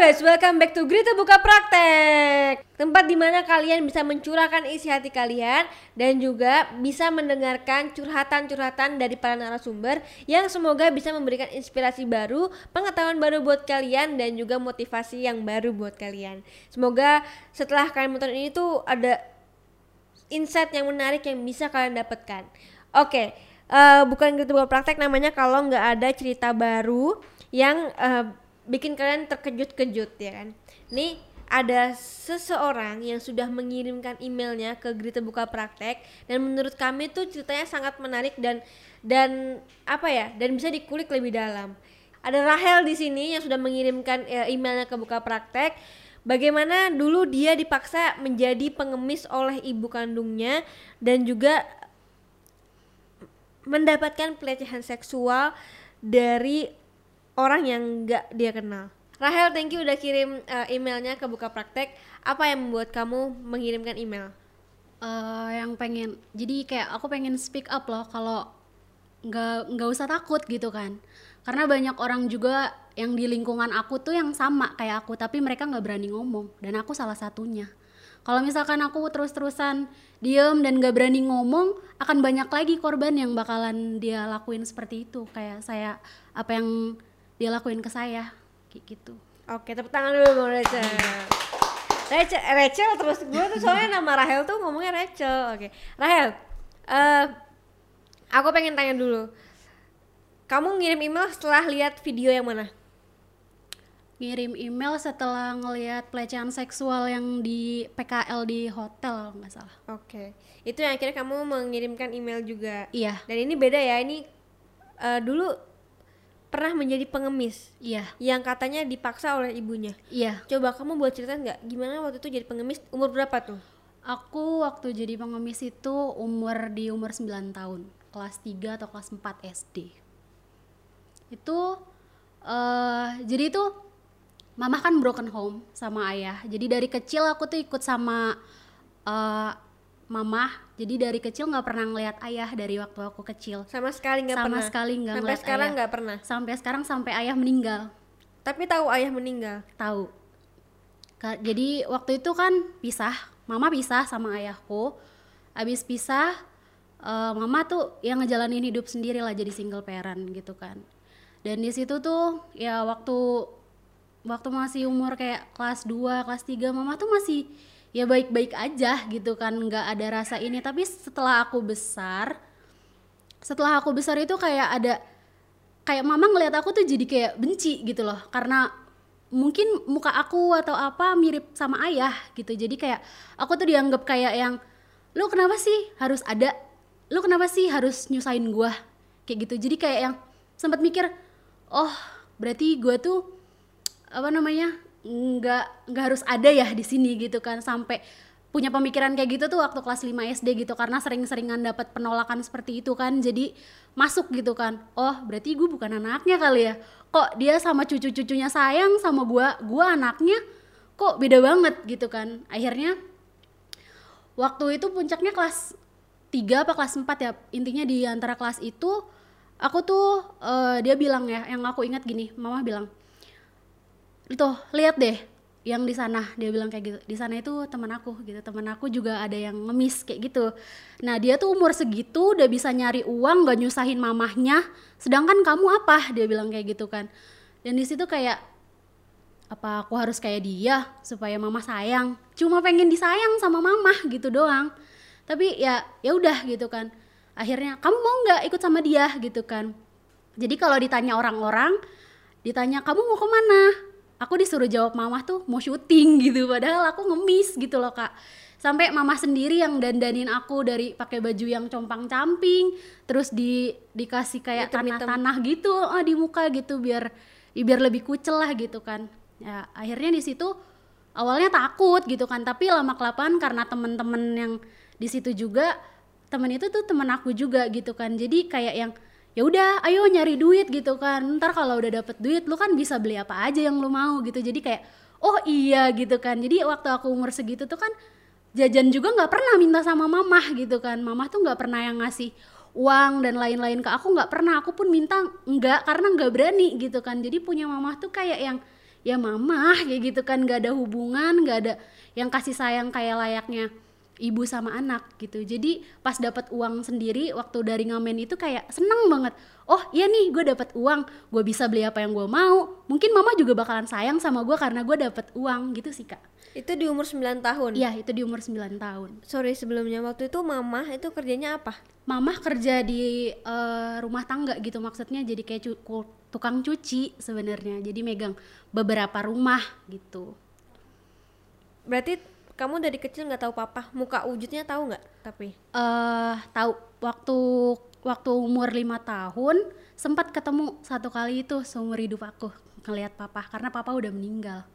guys, welcome back to Grita Buka Praktek. Tempat di mana kalian bisa mencurahkan isi hati kalian Dan juga bisa mendengarkan curhatan-curhatan dari para narasumber Yang semoga bisa memberikan inspirasi baru, pengetahuan baru buat kalian Dan juga motivasi yang baru buat kalian. Semoga setelah kalian menonton ini tuh ada insight yang menarik yang bisa kalian dapatkan. Oke, uh, bukan Grita Buka Praktek namanya kalau nggak ada cerita baru yang uh, bikin kalian terkejut-kejut ya kan. Nih ada seseorang yang sudah mengirimkan emailnya ke Grita Buka Praktek dan menurut kami tuh ceritanya sangat menarik dan dan apa ya dan bisa dikulik lebih dalam. Ada Rahel di sini yang sudah mengirimkan e, emailnya ke Buka Praktek. Bagaimana dulu dia dipaksa menjadi pengemis oleh ibu kandungnya dan juga mendapatkan pelecehan seksual dari orang yang nggak dia kenal. Rahel, thank you udah kirim uh, emailnya ke Buka Praktek. Apa yang membuat kamu mengirimkan email? Uh, yang pengen, jadi kayak aku pengen speak up loh kalau nggak nggak usah takut gitu kan. Karena banyak orang juga yang di lingkungan aku tuh yang sama kayak aku, tapi mereka nggak berani ngomong. Dan aku salah satunya. Kalau misalkan aku terus-terusan diem dan gak berani ngomong, akan banyak lagi korban yang bakalan dia lakuin seperti itu. Kayak saya apa yang dia lakuin ke saya kayak gitu oke tepuk tangan dulu Bang Rachel Rachel, eh, Rachel terus gue tuh soalnya nama Rahel tuh ngomongnya Rachel oke Rahel uh, aku pengen tanya dulu kamu ngirim email setelah lihat video yang mana ngirim email setelah ngelihat pelecehan seksual yang di PKL di hotel nggak salah. Oke, okay. itu yang akhirnya kamu mengirimkan email juga. Iya. Dan ini beda ya, ini uh, dulu pernah menjadi pengemis. Iya. Yang katanya dipaksa oleh ibunya. Iya. Coba kamu buat cerita nggak gimana waktu itu jadi pengemis umur berapa tuh? Aku waktu jadi pengemis itu umur di umur 9 tahun, kelas 3 atau kelas 4 SD. Itu uh, jadi itu mama kan broken home sama ayah. Jadi dari kecil aku tuh ikut sama uh, mama jadi dari kecil nggak pernah ngeliat ayah dari waktu aku kecil. Sama sekali nggak pernah. sama sekali nggak sampai sekarang nggak pernah. Sampai sekarang sampai ayah meninggal. Tapi tahu ayah meninggal? Tahu. Jadi waktu itu kan pisah. Mama pisah sama ayahku. Abis pisah uh, mama tuh yang ngejalanin hidup sendiri lah jadi single parent gitu kan. Dan di situ tuh ya waktu waktu masih umur kayak kelas 2, kelas 3 mama tuh masih ya baik-baik aja gitu kan nggak ada rasa ini. Tapi setelah aku besar setelah aku besar itu kayak ada kayak mama ngelihat aku tuh jadi kayak benci gitu loh. Karena mungkin muka aku atau apa mirip sama ayah gitu. Jadi kayak aku tuh dianggap kayak yang lu kenapa sih harus ada? Lu kenapa sih harus nyusahin gua? Kayak gitu. Jadi kayak yang sempat mikir oh berarti gua tuh apa namanya nggak nggak harus ada ya di sini gitu kan. Sampai punya pemikiran kayak gitu tuh waktu kelas 5 SD gitu karena sering-seringan dapat penolakan seperti itu kan. Jadi masuk gitu kan. Oh berarti gue bukan anaknya kali ya? Kok dia sama cucu-cucunya sayang sama gue gue anaknya? Kok beda banget gitu kan. Akhirnya waktu itu puncaknya kelas 3 apa kelas 4 ya intinya di antara kelas itu aku tuh uh, dia bilang ya yang aku ingat gini mama bilang tuh lihat deh yang di sana. Dia bilang kayak gitu di sana itu teman aku gitu. Teman aku juga ada yang ngemis kayak gitu. Nah dia tuh umur segitu udah bisa nyari uang gak nyusahin mamahnya. Sedangkan kamu apa? Dia bilang kayak gitu kan. Dan di situ kayak apa aku harus kayak dia supaya mama sayang? Cuma pengen disayang sama mama gitu doang. Tapi ya ya udah gitu kan. Akhirnya kamu mau nggak ikut sama dia? gitu kan. Jadi kalau ditanya orang-orang ditanya kamu mau ke mana aku disuruh jawab mama tuh mau syuting gitu. Padahal aku ngemis gitu loh kak. Sampai mama sendiri yang dandanin aku dari pakai baju yang compang camping terus di dikasih kayak tanah-tanah gitu oh, di muka gitu biar biar lebih kucel lah gitu kan. Ya akhirnya di situ awalnya takut gitu kan tapi lama kelamaan karena temen-temen yang di situ juga temen itu tuh temen aku juga gitu kan. Jadi kayak yang ya udah ayo nyari duit gitu kan. Ntar kalau udah dapet duit lu kan bisa beli apa aja yang lu mau gitu. Jadi kayak oh iya gitu kan. Jadi waktu aku umur segitu tuh kan jajan juga nggak pernah minta sama mamah gitu kan. Mamah tuh nggak pernah yang ngasih uang dan lain-lain ke aku nggak pernah. Aku pun minta nggak karena nggak berani gitu kan. Jadi punya mamah tuh kayak yang ya mama kayak gitu kan. Nggak ada hubungan nggak ada yang kasih sayang kayak layaknya ibu sama anak gitu. Jadi pas dapat uang sendiri waktu dari ngamen itu kayak seneng banget. Oh iya nih gue dapat uang. Gue bisa beli apa yang gue mau. Mungkin mama juga bakalan sayang sama gue karena gue dapat uang gitu sih kak. Itu di umur 9 tahun. Iya itu di umur 9 tahun. Sorry sebelumnya. Waktu itu mama itu kerjanya apa? Mama kerja di eh, rumah tangga gitu maksudnya. Jadi kayak cu- tukang cuci sebenarnya. Jadi megang beberapa rumah gitu. Berarti kamu dari kecil nggak tahu papa, muka wujudnya tahu nggak? Tapi eh tahu. Waktu waktu umur lima tahun sempat ketemu satu kali itu seumur hidup aku ngelihat papa karena papa udah meninggal.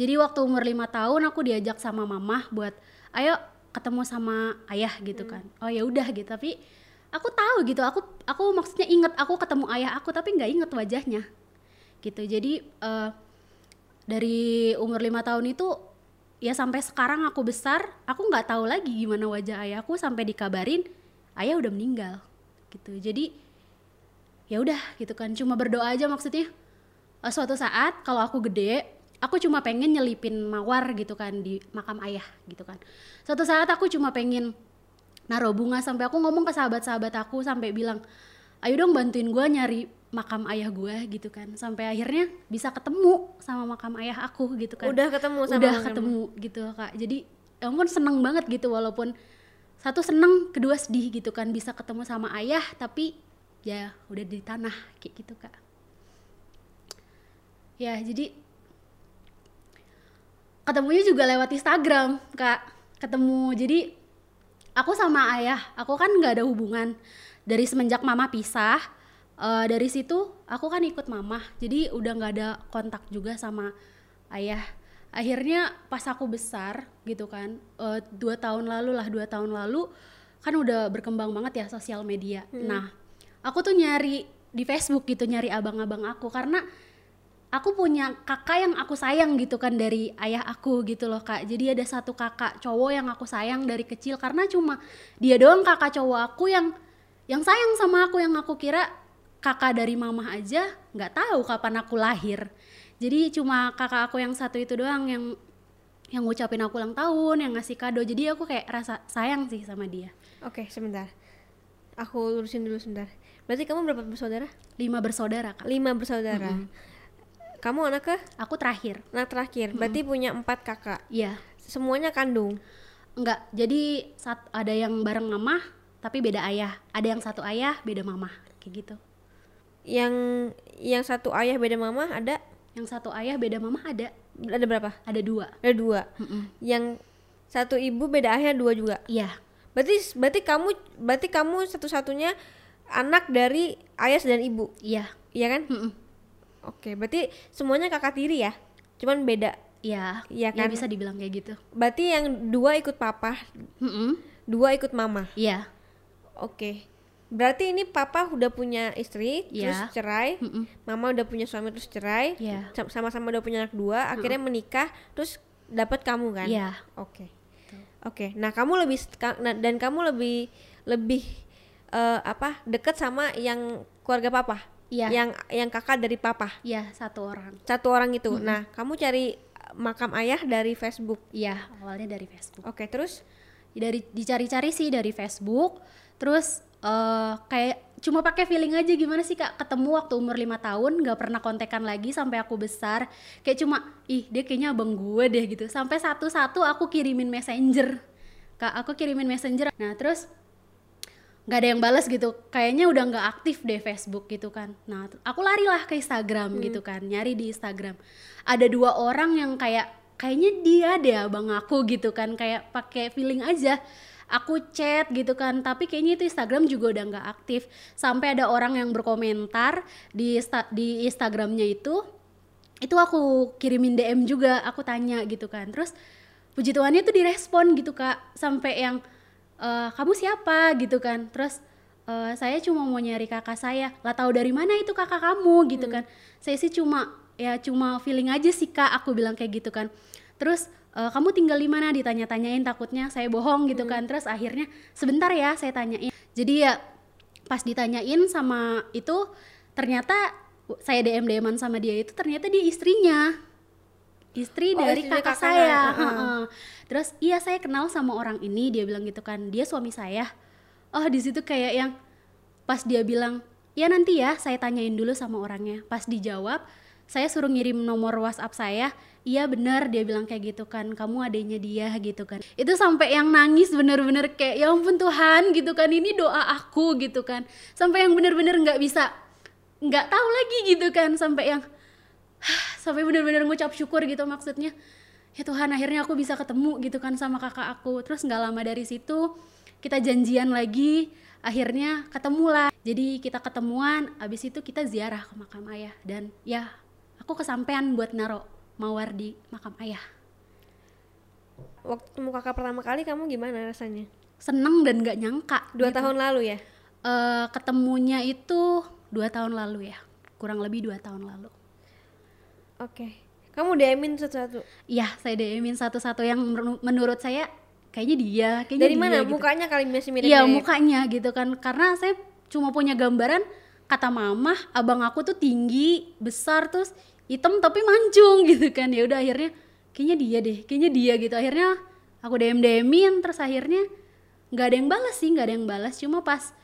Jadi waktu umur lima tahun aku diajak sama mama buat ayo ketemu sama ayah gitu kan. Oh ya udah gitu. Tapi aku tahu gitu aku aku maksudnya inget aku ketemu ayah aku tapi nggak inget wajahnya. Gitu. Jadi eh, dari umur lima tahun itu ya sampai sekarang aku besar aku nggak tahu lagi gimana wajah ayahku sampai dikabarin ayah udah meninggal gitu. Jadi ya udah gitu kan. Cuma berdoa aja maksudnya. Eh, suatu saat kalau aku gede aku cuma pengen nyelipin mawar gitu kan di makam ayah gitu kan. Suatu saat aku cuma pengen naruh bunga sampai aku ngomong ke sahabat-sahabat aku sampai bilang ayo dong bantuin gue nyari makam ayah gue gitu kan. Sampai akhirnya bisa ketemu sama makam ayah aku gitu kan. Udah ketemu sama udah ketemu gitu kak. Jadi ya ampun seneng banget gitu walaupun satu seneng kedua sedih gitu kan. Bisa ketemu sama ayah tapi ya udah di tanah kayak gitu kak. Ya jadi ketemunya juga lewat Instagram kak. Ketemu jadi aku sama ayah aku kan nggak ada hubungan dari semenjak mama pisah eh, dari situ aku kan ikut mama. Jadi udah nggak ada kontak juga sama ayah. Akhirnya pas aku besar gitu kan eh, dua tahun lalu lah dua tahun lalu kan udah berkembang banget ya sosial media. Nah aku tuh nyari di Facebook gitu nyari abang-abang aku. Karena aku punya kakak yang aku sayang gitu kan dari ayah aku gitu loh kak. Jadi ada satu kakak cowok yang aku sayang dari kecil. Karena cuma dia doang kakak cowok aku yang yang sayang sama aku yang aku kira kakak dari mama aja nggak tahu kapan aku lahir jadi cuma kakak aku yang satu itu doang yang yang ngucapin aku ulang tahun yang ngasih kado jadi aku kayak rasa sayang sih sama dia Oke, sebentar. Aku lurusin dulu sebentar. Berarti kamu berapa bersaudara? lima bersaudara kak Lima bersaudara. Kamu anak ke? aku terakhir Anak terakhir. Berarti punya empat kakak. iya Semuanya kandung. Enggak, jadi saat ada yang bareng mama tapi beda ayah. Ada yang satu ayah, beda mama, kayak gitu. Yang yang satu ayah beda mama ada Yang satu ayah beda mama ada, ada berapa? ada dua. Ada dua. Mm-mm. Yang satu ibu beda ayah dua juga. Iya, Berarti berarti kamu berarti kamu satu-satunya anak dari ayah dan ibu. iya, Iya kan? Mm-mm. Oke, berarti semuanya kakak tiri ya? Cuman beda. iya, Iya ya kan? bisa dibilang kayak gitu. Berarti yang dua ikut papa, Mm-mm. dua ikut mama. Iya, Oke. Berarti ini papa udah punya istri, terus Iya. cerai. Mm-mm. Mama udah punya suami terus cerai. Sam- Sama-sama udah punya anak dua, akhirnya menikah, terus dapat kamu kan? Iya. Oke. Oke. Nah, kamu lebih nah, dan kamu lebih lebih eh, apa? Dekat sama yang keluarga papa. Iya. Yang yang kakak dari papa. iya satu orang. Satu orang itu. Nah, kamu cari makam ayah dari Facebook. Iya, awalnya dari Facebook. Oke, terus Dari dicari-cari sih dari Facebook, terus eh, kayak cuma pakai feeling aja gimana sih kak? Ketemu waktu umur lima tahun nggak pernah kontekan lagi sampai aku besar. Kayak cuma ih dia kayaknya abang gue deh gitu. Sampai satu-satu aku kirimin messenger. Kak aku kirimin messenger. Nah terus nggak ada yang balas gitu. Kayaknya udah nggak aktif deh Facebook gitu kan. Nah aku larilah ke Instagram gitu kan nyari di Instagram. Ada dua orang yang kayak kayaknya dia deh abang aku gitu kan. Kayak pakai feeling aja aku chat gitu kan. Tapi kayaknya itu Instagram juga udah nggak aktif. Sampai ada orang yang berkomentar di di Instagramnya itu itu aku kirimin DM juga aku tanya gitu kan. Terus puji Tuhannya tuh direspon gitu kak. Sampai yang "Eh, kamu siapa? gitu kan. Terus "Eh, saya cuma mau nyari kakak saya. Lah tahu dari mana itu kakak kamu? gitu kan. Saya sih cuma ya cuma feeling aja sih kak aku bilang kayak gitu kan terus "Eh, kamu tinggal di mana? Ditanya-tanyain takutnya saya bohong gitu kan. Terus akhirnya sebentar ya saya tanyain. Jadi ya pas ditanyain sama itu ternyata saya DM DM-an sama dia itu ternyata dia istrinya. Istri Oh, dari kakak, kakak, saya. Heeh. Heeh. terus iya saya kenal sama orang ini dia bilang gitu kan. Dia suami saya. Oh di situ kayak yang pas dia bilang ya nanti ya saya tanyain dulu sama orangnya. Pas dijawab saya suruh ngirim nomor WhatsApp saya iya benar dia bilang kayak gitu kan. Kamu adanya dia gitu kan. Itu sampai yang nangis bener-bener kayak ya ampun Tuhan gitu kan. Ini doa aku gitu kan. Sampai yang bener-bener nggak bisa nggak tahu lagi gitu kan. Sampai yang sampai bener-bener ngucap syukur gitu maksudnya. Ya Tuhan akhirnya aku bisa ketemu gitu kan sama kakak aku. Terus nggak lama dari situ kita janjian lagi akhirnya ketemulah. Jadi kita ketemuan abis itu kita ziarah ke makam ayah. Dan ya aku kesampean buat naro mawar di makam ayah Waktu ketemu kakak pertama kali kamu gimana rasanya? seneng dan nggak nyangka Dua gitu. tahun lalu ya? Eh, ketemunya itu dua tahun lalu ya kurang lebih dua tahun lalu Oke. Kamu DM-in satu-satu. Iya, saya DM-in satu-satu yang menur- menurut saya kayaknya dia, kayaknya Dari dia mana? gitu. Mukanya kali masih mirip Iya, mukanya gitu kan. Karena saya cuma punya gambaran kata mama, abang aku tuh tinggi, besar terus hitam tapi mancung gitu kan. Ya udah akhirnya kayaknya dia deh, kayaknya dia gitu. Akhirnya aku DM DM-in terus akhirnya nggak ada yang balas sih, nggak ada yang balas. Cuma pas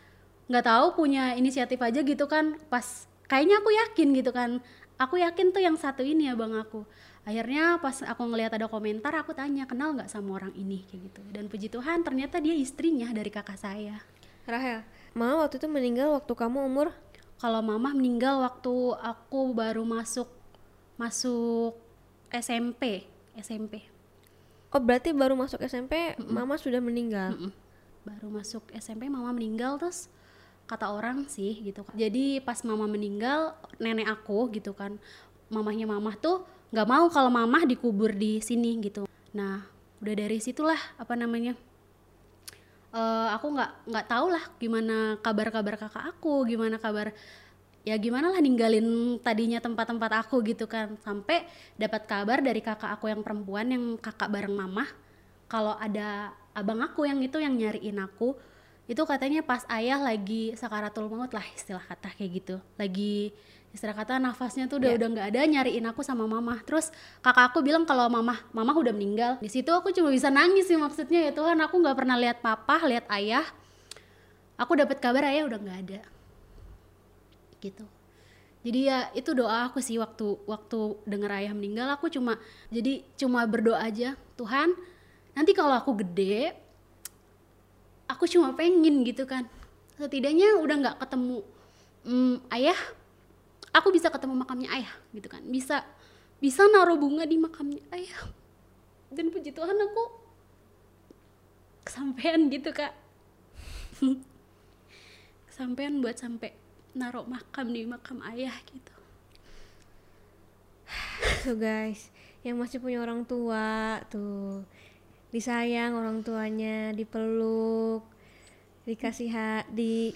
nggak tahu punya inisiatif aja gitu kan. Pas kayaknya aku yakin gitu kan. Aku yakin tuh yang satu ini ya bang aku. Akhirnya pas aku ngelihat ada komentar, aku tanya kenal nggak sama orang ini kayak gitu. Dan puji Tuhan ternyata dia istrinya dari kakak saya. Rahel, mama waktu itu meninggal waktu kamu umur Kalau mama meninggal waktu aku baru masuk masuk SMP, SMP. Oh berarti baru masuk SMP mama sudah meninggal. Mm-mm. Baru masuk SMP mama meninggal terus kata orang sih gitu kan. Jadi pas mama meninggal nenek aku gitu kan, mamahnya mamah tuh nggak mau kalau mamah dikubur di sini gitu. Nah udah dari situlah apa namanya eh aku nggak nggak tahu lah gimana kabar-kabar kakak aku, gimana kabar ya gimana lah ninggalin tadinya tempat-tempat aku gitu kan. Sampai dapat kabar dari kakak aku yang perempuan yang kakak bareng mamah kalau ada abang aku yang itu yang nyariin aku itu katanya pas ayah lagi sakaratul maut lah istilah kata kayak gitu. Lagi istilah kata nafasnya tuh udah Ya. udah nggak ada nyariin aku sama mama terus kakak aku bilang kalau mama mama udah meninggal. Di situ aku cuma bisa nangis sih maksudnya ya Tuhan. Aku nggak pernah lihat papa lihat ayah. Aku dapat kabar ayah udah nggak ada gitu. Jadi ya itu doa aku sih waktu waktu dengar ayah meninggal aku cuma jadi cuma berdoa aja Tuhan nanti kalau aku gede aku cuma pengen gitu kan. Setidaknya udah nggak ketemu mm, ayah aku bisa ketemu makamnya ayah gitu kan. Bisa bisa naruh bunga di makamnya ayah. Dan puji Tuhan aku kesampean gitu kak. Kesampean buat sampai naruh makam di makam ayah gitu Tuh guys, yang masih punya orang tua tuh disayang orang tuanya, dipeluk, dikasih ha di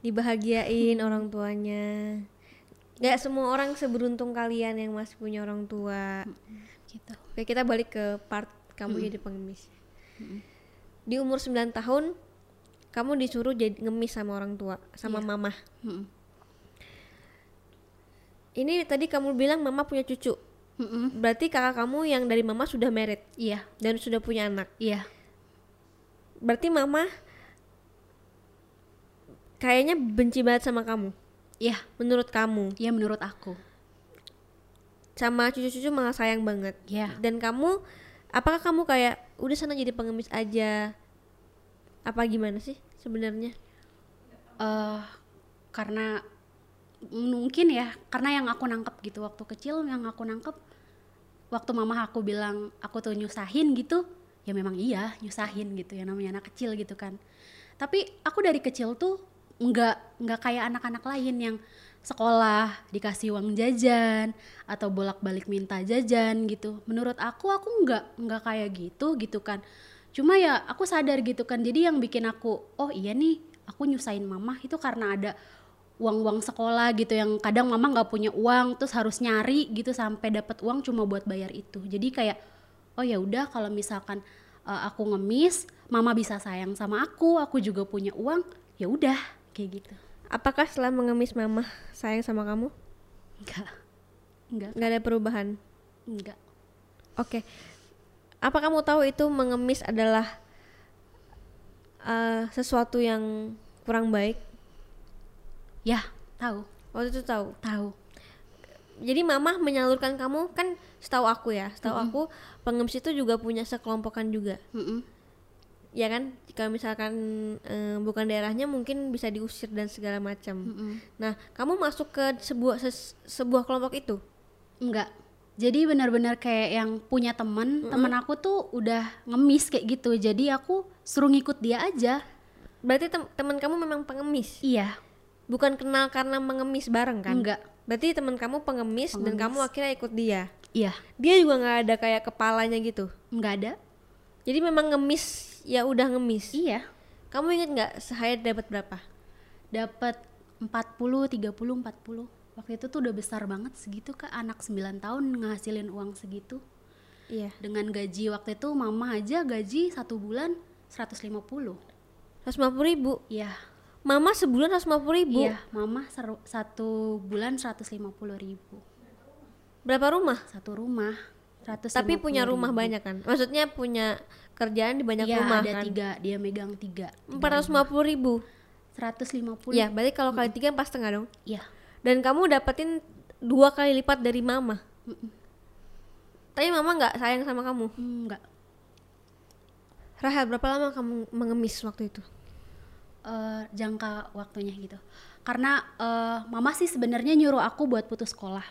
dibahagiain orang tuanya. Gak semua orang seberuntung kalian yang masih punya orang tua. gitu Oke, kita balik ke part kamu jadi pengemis. Di umur 9 tahun kamu disuruh jadi ngemis sama orang tua, sama Iya. mama. Mm-mm. Ini tadi kamu bilang mama punya cucu. Mm-mm. Berarti kakak kamu yang dari mama sudah married iya dan sudah punya anak. iya Berarti mama kayaknya benci banget sama kamu. iya Menurut kamu, iya menurut aku sama cucu-cucu malah sayang banget. iya Dan kamu apakah kamu kayak udah sana jadi pengemis aja? Apa gimana sih sebenarnya? eh karena mungkin ya karena yang aku nangkep gitu waktu kecil yang aku nangkep waktu mama aku bilang aku tuh nyusahin gitu ya memang iya nyusahin gitu ya namanya anak kecil gitu kan. Tapi aku dari kecil tuh nggak nggak kayak anak-anak lain yang sekolah dikasih uang jajan atau bolak-balik minta jajan gitu. Menurut aku aku nggak nggak kayak gitu gitu kan cuma ya aku sadar gitu kan jadi yang bikin aku oh iya nih aku nyusahin mama itu karena ada uang-uang sekolah gitu yang kadang mama nggak punya uang terus harus nyari gitu sampai dapat uang cuma buat bayar itu jadi kayak oh ya udah kalau misalkan uh, aku ngemis mama bisa sayang sama aku aku juga punya uang ya udah kayak gitu Apakah setelah mengemis mama sayang sama kamu? enggak enggak Gak ada perubahan. enggak Oke. Apa kamu tahu itu mengemis adalah eh, sesuatu yang kurang baik? Ya, tahu, Waktu itu tahu. tahu. Jadi mamah menyalurkan kamu kan setahu aku ya, setahu aku pengemis itu juga punya sekelompokan juga. Mm-mm. Ya kan? Jika misalkan eh, bukan daerahnya mungkin bisa diusir dan segala macam. Mm-mm. Nah, kamu masuk ke sebuah ses- sebuah kelompok itu. Enggak. Jadi benar-benar kayak yang punya temen, temen aku tuh udah ngemis kayak gitu. Jadi aku suruh ngikut dia aja. Berarti tem- teman kamu memang pengemis. Iya, Bukan kenal karena mengemis bareng kan? enggak. Berarti teman kamu pengemis, dan kamu akhirnya ikut dia. Iya, Dia juga nggak ada kayak kepalanya gitu. enggak ada. Jadi memang ngemis ya udah ngemis. Iya. Kamu inget nggak sehari dapat berapa? Dapat 40, 30, 40. Waktu itu tuh udah besar banget segitu Kak, anak 9 tahun ngasilin uang segitu. Iya. Dengan gaji waktu itu mama aja gaji satu bulan 150. 150 ribu. Iya. Mama sebulan 150 ribu. Iya, mama seru- satu bulan 150 ribu. Berapa rumah? Satu rumah. 150 Tapi punya rumah ribu. banyak kan? Maksudnya punya kerjaan di banyak Iya, rumah ada kan? tiga, dia megang tiga. 450 ribu. 150. Ya, berarti kalau kali tiga pas setengah dong. Iya. Dan kamu dapetin dua kali lipat dari mama. Mm-mm. Tapi mama nggak sayang sama kamu. Enggak. Rahel, berapa lama kamu mengemis waktu itu? Eh, jangka waktunya gitu. Karena eh, mama sih sebenarnya nyuruh aku buat putus sekolah.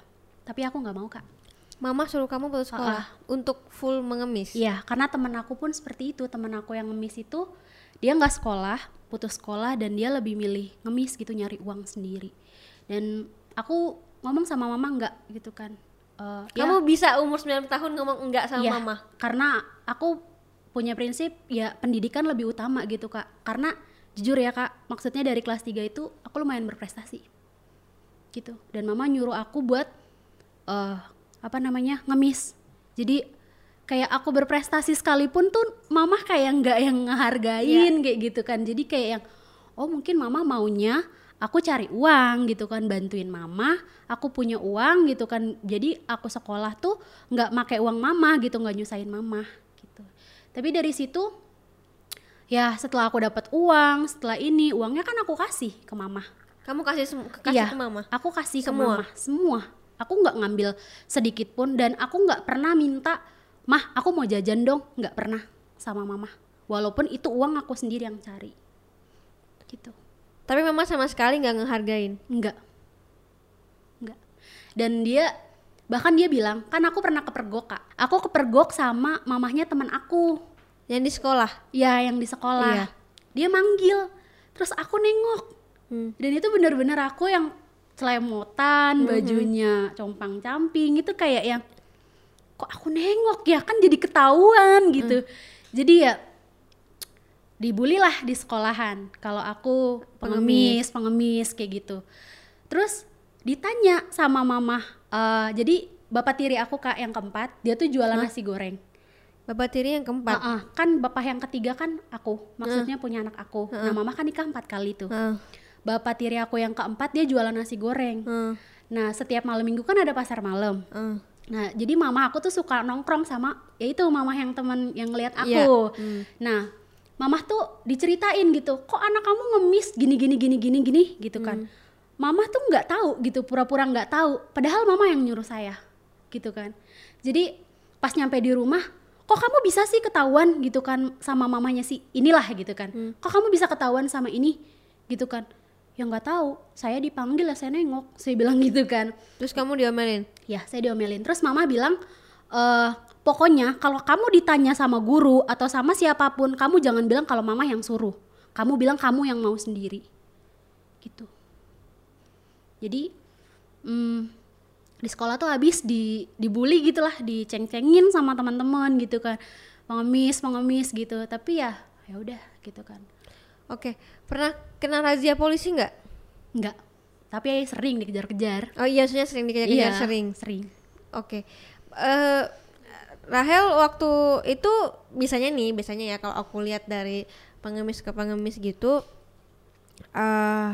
Tapi aku nggak mau, Kak. Mama suruh kamu putus sekolah untuk full mengemis. Iya, karena teman aku pun seperti itu. Teman aku yang ngemis itu dia nggak sekolah, putus sekolah dan dia lebih milih ngemis gitu nyari uang sendiri. Dan aku ngomong sama mama nggak gitu kan. Ya, Kamu bisa umur 9 tahun ngomong enggak sama Iya, mama. Karena aku punya prinsip ya pendidikan lebih utama gitu kak. Karena jujur ya kak, maksudnya dari kelas 3 itu aku lumayan berprestasi gitu. Dan mama nyuruh aku buat eh apa namanya ngemis. Jadi kayak aku berprestasi sekalipun tuh mama kayak nggak yang ngehargain kayak gitu kan. Jadi kayak yang oh mungkin mama maunya aku cari uang gitu kan bantuin mama aku punya uang gitu kan. Jadi aku sekolah tuh nggak pakai uang mama gitu nggak nyusahin mama gitu. Tapi dari situ ya setelah aku dapat uang setelah ini uangnya kan aku kasih ke mama. Kamu kasih kasih Iya, ke mama. aku kasih ke Semua? mama semua. Aku nggak ngambil sedikit pun dan aku nggak pernah minta mah aku mau jajan dong. Nggak pernah sama mama. Walaupun itu uang aku sendiri yang cari. Gitu Tapi mama sama sekali nggak ngehargain. Enggak. Enggak. Dan dia bahkan dia bilang, kan aku pernah kepergok kak. Aku kepergok sama mamahnya teman aku. Yang di sekolah. Ya yang di sekolah. Iya. Dia manggil. Terus aku nengok. Hmm. Dan itu bener-bener aku yang celemotan, bajunya compang camping itu kayak yang kok aku nengok ya kan jadi ketahuan gitu. Jadi ya dibully lah di sekolahan kalau aku pengemis, pengemis kayak gitu. Terus ditanya sama mama, eh, jadi bapak tiri aku kak yang keempat, dia tuh jualan nasi goreng. Bapak tiri yang keempat. Ah, ah, kan bapak yang ketiga kan aku, maksudnya punya anak aku. Nah mama kan nikah empat kali tuh. Heeh. Bapak tiri aku yang keempat dia jualan nasi goreng. Heeh. Nah setiap malam minggu kan ada pasar malam. Heeh. Nah jadi mama aku tuh suka nongkrong sama ya itu mama yang temen yang ngeliat aku. Nah mama tuh diceritain gitu, kok anak kamu ngemis gini gini gini gini gini gitu kan. Mama tuh nggak tahu gitu, pura-pura nggak tahu. Padahal mama yang nyuruh saya gitu kan. Jadi pas nyampe di rumah, kok kamu bisa sih ketahuan gitu kan sama mamanya si inilah gitu kan. Kok kamu bisa ketahuan sama ini gitu kan. Ya nggak tahu, saya dipanggil ya saya nengok, saya bilang gitu kan. Terus kamu diomelin. Ya, saya diomelin. Terus mama bilang, eh pokoknya kalau kamu ditanya sama guru atau sama siapa pun, kamu jangan bilang kalau mama yang suruh. Kamu bilang kamu yang mau sendiri. Gitu. Jadi, hmm, di sekolah tuh habis di dibully gitu lah, diceng-cengin sama teman-teman gitu kan. Pengemis, pengemis gitu. Tapi ya, ya udah gitu kan. Oke. Pernah kena razia polisi nggak? Enggak. Tapi sering dikejar-kejar. Oh iya, maksudnya sering dikejar-kejar sering. Sering. Oke. Eh Rahel waktu itu biasanya nih, biasanya ya kalau aku lihat dari pengemis ke pengemis gitu eh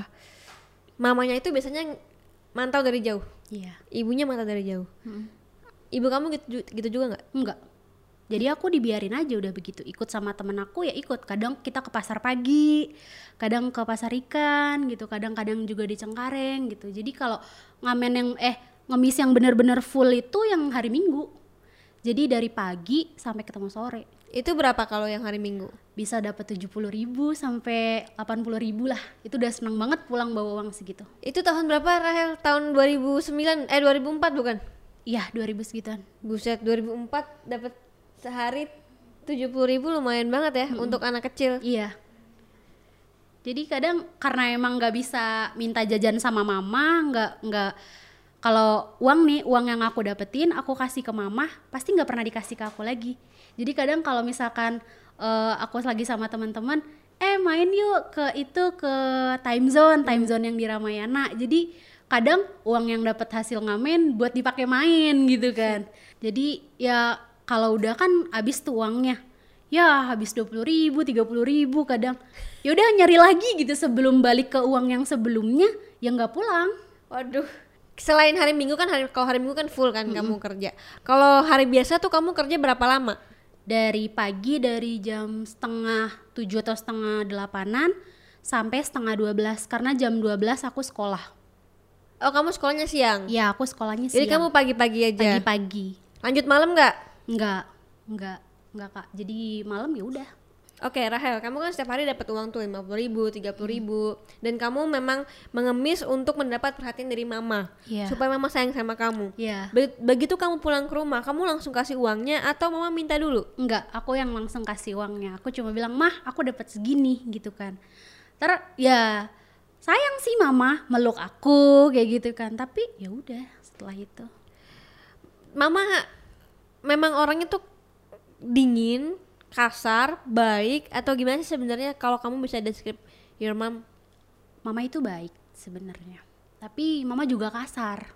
mamanya itu biasanya mantau dari jauh. Iya. Ibunya mantau dari jauh. Mm. Ibu kamu gitu, gitu juga nggak? Enggak. Jadi aku dibiarin aja udah begitu. Ikut sama temen aku ya ikut. Kadang kita ke pasar pagi, kadang ke pasar ikan gitu, kadang-kadang juga di Cengkareng gitu. Jadi kalau ngamen yang eh ngemis yang bener-bener full itu yang hari Minggu. Jadi dari pagi sampai ketemu sore. Itu berapa kalau yang hari Minggu? Bisa dapat 70.000 ribu sampai 80.000 ribu lah. Itu udah seneng banget pulang bawa uang segitu. Itu tahun berapa Rahel? Tahun 2009 eh 2004 bukan? Iya 2000 segituan. Buset 2004 dapat sehari 70.000 ribu lumayan banget ya untuk anak kecil. Iya. Jadi kadang karena emang nggak bisa minta jajan sama mama, nggak nggak kalau uang nih uang yang aku dapetin aku kasih ke mama pasti nggak pernah dikasih ke aku lagi. Jadi kadang kalau misalkan eh, aku lagi sama teman-teman, eh main yuk ke itu ke time zone, time zone yang di Ramayana. Jadi kadang uang yang dapat hasil ngamen buat dipakai main gitu kan. Jadi ya kalau udah kan habis tuh uangnya ya habis dua puluh ribu tiga puluh ribu kadang ya udah nyari lagi gitu sebelum balik ke uang yang sebelumnya ya nggak pulang Waduh. Selain hari Minggu kan hari kalau hari Minggu kan full kan kamu kerja. Kalau hari biasa tuh kamu kerja berapa lama? dari pagi dari jam setengah tujuh atau setengah delapanan sampai setengah dua belas karena jam 12 aku sekolah Oh, kamu sekolahnya siang. ya aku sekolahnya Jadi siang kamu pagi-pagi aja. pagi-pagi Lanjut malam nggak? nggak nggak nggak kak jadi malam ya udah Oke Rahel, kamu kan setiap hari dapat uang tuh 50 ribu, 30 ribu Dan kamu memang mengemis untuk mendapat perhatian dari mama Iya. Supaya mama sayang sama kamu ya Be- Begitu kamu pulang ke rumah, kamu langsung kasih uangnya atau mama minta dulu? Enggak, aku yang langsung kasih uangnya. Aku cuma bilang, "Mah, aku dapat segini." gitu kan. Ter ya sayang sih mama meluk aku kayak gitu kan. Tapi ya udah setelah itu. Mama memang orangnya tuh dingin, kasar, baik Atau gimana sih sebenarnya kalau kamu bisa describe your mom? Mama itu baik sebenarnya. Tapi mama juga kasar.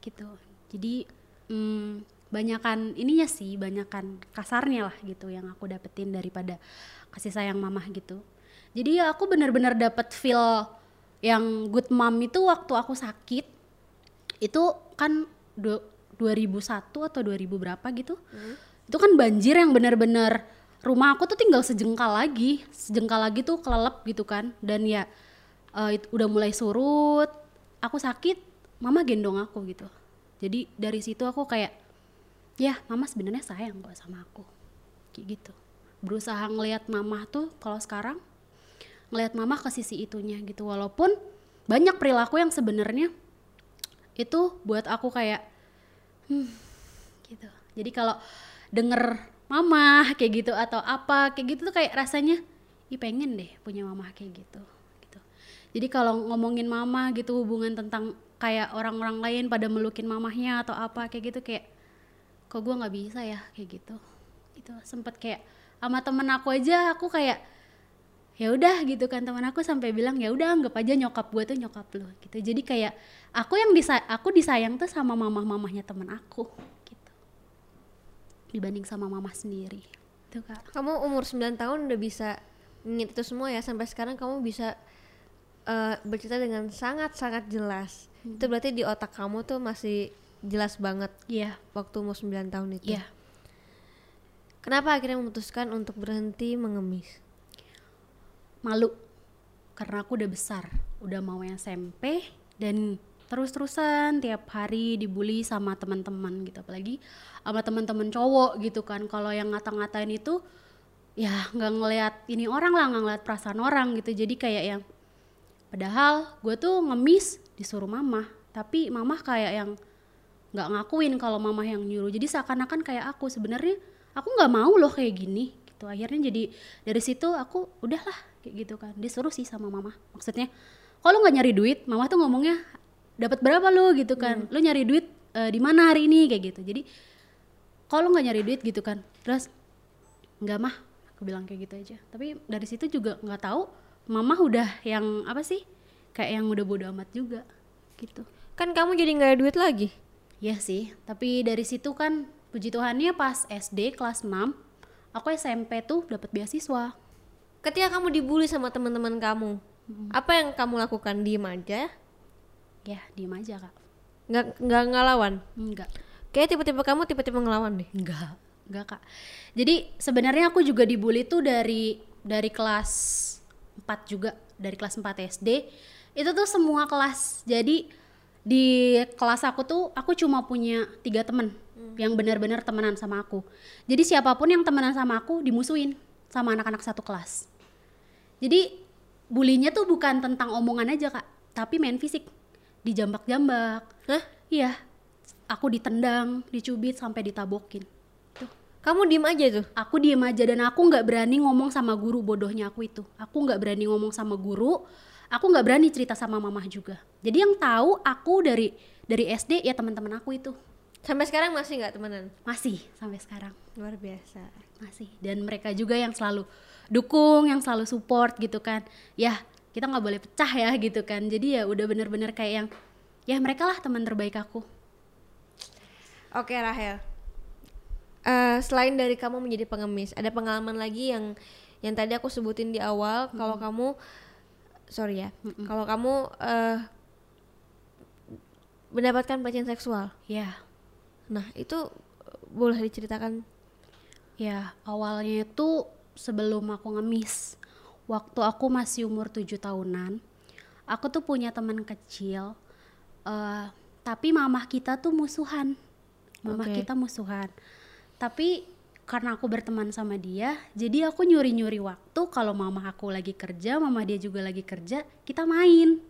Gitu. Jadi hmm, banyakan ininya sih, banyakan kasarnya lah gitu yang aku dapetin daripada kasih sayang mama gitu. Jadi ya aku benar-benar dapet feel yang good mom itu waktu aku sakit itu kan du- 2001 atau 2000 berapa gitu. Itu kan banjir yang benar-benar rumah aku tuh tinggal sejengkal lagi, sejengkal lagi tuh kelelep gitu kan. Dan ya eh, it- udah mulai surut, aku sakit, mama gendong aku gitu. Jadi dari situ aku kayak ya mama sebenarnya sayang kok sama aku. Kayak gitu. Berusaha ngelihat mama tuh kalau sekarang ngelihat mama ke sisi itunya gitu walaupun banyak perilaku yang sebenarnya itu buat aku kayak hmm, gitu jadi kalau denger mama kayak gitu atau apa kayak gitu tuh kayak rasanya ih pengen deh punya mama kayak gitu gitu. Jadi kalau ngomongin mama gitu hubungan tentang kayak orang-orang lain pada melukin mamahnya atau apa kayak gitu kayak kok gue nggak bisa ya? kayak gitu. Itu sempet kayak sama temen aku aja aku kayak ya udah gitu kan. Teman aku sampai bilang ya udah anggap aja nyokap gue tuh nyokap lo gitu. Jadi kayak aku yang disa aku disayang tuh sama mamah mamahnya teman aku gitu dibanding sama mamah sendiri. Itu kak. Kamu umur 9 tahun udah bisa nginget itu semua ya. Sampai sekarang kamu bisa eh, bercerita dengan sangat-sangat jelas. Itu berarti di otak kamu tuh masih jelas banget iya. waktu umur 9 tahun itu. Iya. Kenapa akhirnya memutuskan untuk berhenti mengemis? malu. Karena aku udah besar. Udah mau SMP dan terus-terusan tiap hari dibully sama teman-teman gitu. Apalagi sama teman-teman cowok gitu kan. Kalau yang ngata-ngatain itu ya nggak ngelihat ini orang lah nggak ngeliat perasaan orang gitu. Jadi kayak yang padahal gue tuh ngemis disuruh mama tapi mama kayak yang nggak ngakuin kalau mama yang nyuruh. Jadi seakan-akan kayak aku sebenarnya aku nggak mau loh kayak gini. Gitu. Akhirnya jadi dari situ aku udahlah kayak gitu kan. Disuruh sih sama mama maksudnya kalau nggak nyari duit mama tuh ngomongnya dapat berapa lo gitu kan. Lo nyari duit eh, di mana hari ini? kayak gitu. Jadi kalau nggak nyari duit gitu kan. Terus nggak mah. Aku bilang kayak gitu aja. Tapi dari situ juga nggak tahu mama udah yang apa sih kayak yang udah bodo amat juga gitu. Kan kamu jadi nggak ada duit lagi? Iya sih, tapi dari situ kan puji Tuhannya pas SD kelas 6, aku SMP tuh dapat beasiswa. Ketika kamu dibully sama teman-teman kamu Apa yang kamu lakukan? Diem aja? Ya, diem aja kak. Nggak, nggak ngelawan? Enggak. Kayak tipe-tipe kamu tipe-tipe ngelawan deh. Enggak, enggak kak. Jadi sebenarnya aku juga dibully tuh dari dari kelas 4 juga, dari kelas 4 SD. Itu tuh semua kelas. Jadi di kelas aku tuh aku cuma punya tiga temen yang benar-benar temenan sama aku. Jadi siapa pun yang temenan sama aku dimusuhin sama anak-anak satu kelas. Jadi bulinya tuh bukan tentang omongan aja kak, tapi main fisik, dijambak-jambak. Hah? Iya, aku ditendang, dicubit sampai ditabokin. Tuh, Kamu diem aja tuh. aku diem aja dan aku nggak berani ngomong sama guru bodohnya aku itu. Aku nggak berani ngomong sama guru, aku nggak berani cerita sama mamah juga. Jadi yang tahu aku dari dari SD ya teman-teman aku itu Sampai sekarang masih nggak temenan? masih sampai sekarang Luar biasa. masih dan mereka juga yang selalu dukung, yang selalu support gitu kan. Ya kita nggak boleh pecah ya gitu kan. Jadi ya udah bener-bener kayak yang ya mereka lah teman terbaik aku. Oke Rahel. Eh, selain dari kamu menjadi pengemis, ada pengalaman lagi yang yang tadi aku sebutin di awal. Kalau kamu, sorry ya, kalau kamu eh, mendapatkan pelecehan seksual. Ya Nah itu eh, boleh diceritakan? Ya, awalnya itu sebelum aku ngemis, waktu aku masih umur 7 tahunan, aku tuh punya teman kecil, eh, tapi mamah kita tuh musuhan. Mamah Oke. kita musuhan. Tapi karena aku berteman sama dia, jadi aku nyuri-nyuri waktu kalau mamah aku lagi kerja, mamah dia juga lagi kerja, kita main.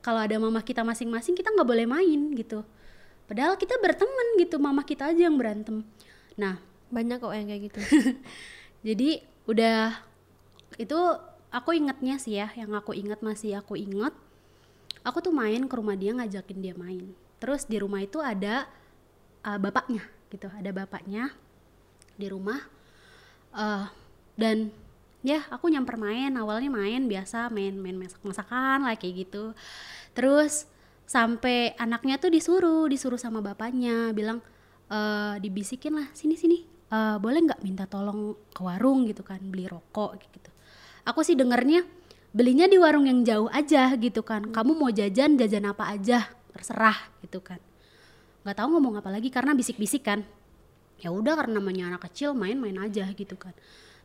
Kalau ada mamah kita masing-masing, kita nggak boleh main gitu. Padahal kita berteman gitu, mamah kita aja yang berantem. Nah, Banyak kok yang kayak gitu. jadi udah itu aku ingetnya sih ya, yang aku inget masih aku inget. Aku tuh main ke rumah dia ngajakin dia main. Terus di rumah itu ada uh, bapaknya gitu, ada bapaknya di rumah. Uh, dan ya aku nyamper main, awalnya main biasa main main masak masakan lah kayak gitu. Terus sampai anaknya tuh disuruh disuruh sama bapaknya bilang eh dibisikin lah sini sini eh, boleh nggak minta tolong ke warung gitu kan beli rokok gitu aku sih dengernya belinya di warung yang jauh aja gitu kan. Kamu mau jajan jajan apa aja terserah gitu kan. Nggak tahu ngomong apa lagi karena bisik-bisik kan. Ya udah karena namanya anak kecil main-main aja gitu kan.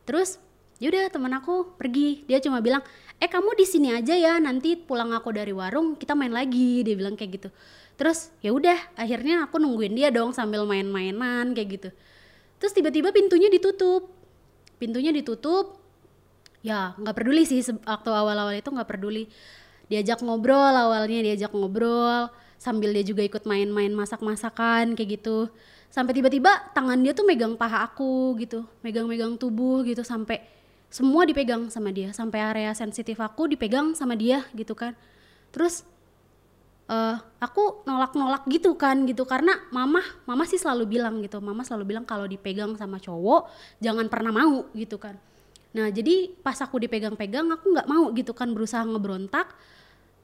Terus yaudah teman aku pergi. Dia cuma bilang eh kamu di sini aja ya nanti pulang aku dari warung kita main lagi dia bilang kayak gitu. Terus ya udah akhirnya aku nungguin dia dong sambil main-mainan kayak gitu. Terus tiba-tiba pintunya ditutup. Pintunya ditutup ya nggak peduli sih waktu awal-awal itu nggak peduli. Diajak ngobrol awalnya diajak ngobrol sambil dia juga ikut main-main masak-masakan kayak gitu. Sampai tiba-tiba tangan dia tuh megang paha aku gitu megang-megang tubuh gitu sampai semua dipegang sama dia sampai area sensitif aku dipegang sama dia gitu kan. Terus eh aku nolak-nolak gitu kan gitu. Karena mama mama sih selalu bilang gitu mama selalu bilang kalau dipegang sama cowok jangan pernah mau gitu kan nah jadi pas aku dipegang-pegang aku nggak mau gitu kan berusaha ngebrontak.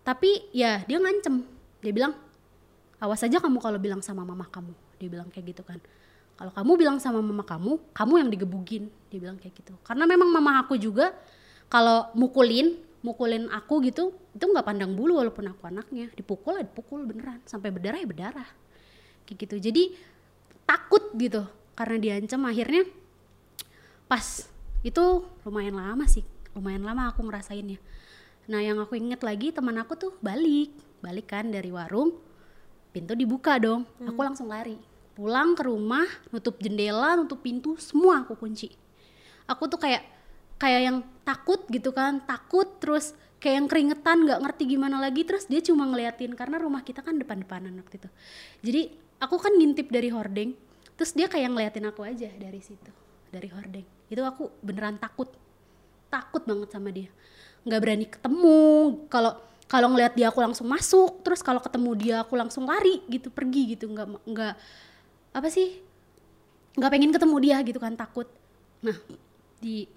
Tapi ya dia ngancem. Dia bilang awas aja kamu kalau bilang sama mama kamu. Dia bilang kayak gitu kan. Kalau kamu bilang sama mama kamu kamu yang digebugin dia bilang kayak gitu. Karena memang mama aku juga kalau mukulin mukulin aku gitu itu nggak pandang bulu walaupun aku anaknya. Dipukul ya dipukul beneran. Sampai berdarah ya berdarah. Kayak gitu. Jadi takut gitu. Karena diancam akhirnya pas itu lumayan lama sih lumayan lama aku ngerasainnya. Nah yang aku inget lagi teman aku tuh balik balik kan dari warung pintu dibuka dong. Aku langsung lari pulang ke rumah nutup jendela nutup pintu semua aku kunci. Aku tuh kayak kayak yang takut gitu kan takut terus kayak yang keringetan nggak ngerti gimana lagi terus dia cuma ngeliatin karena rumah kita kan depan-depanan waktu itu. Jadi aku kan ngintip dari hordeng terus dia kayak ngeliatin aku aja dari situ dari hordeng. Itu aku beneran takut. Takut banget sama dia. Nggak berani ketemu. Kalau kalau ngeliat dia aku langsung masuk terus kalau ketemu dia aku langsung lari gitu pergi gitu. Nggak nggak apa sih? Nggak pengen ketemu dia gitu kan takut. Nah di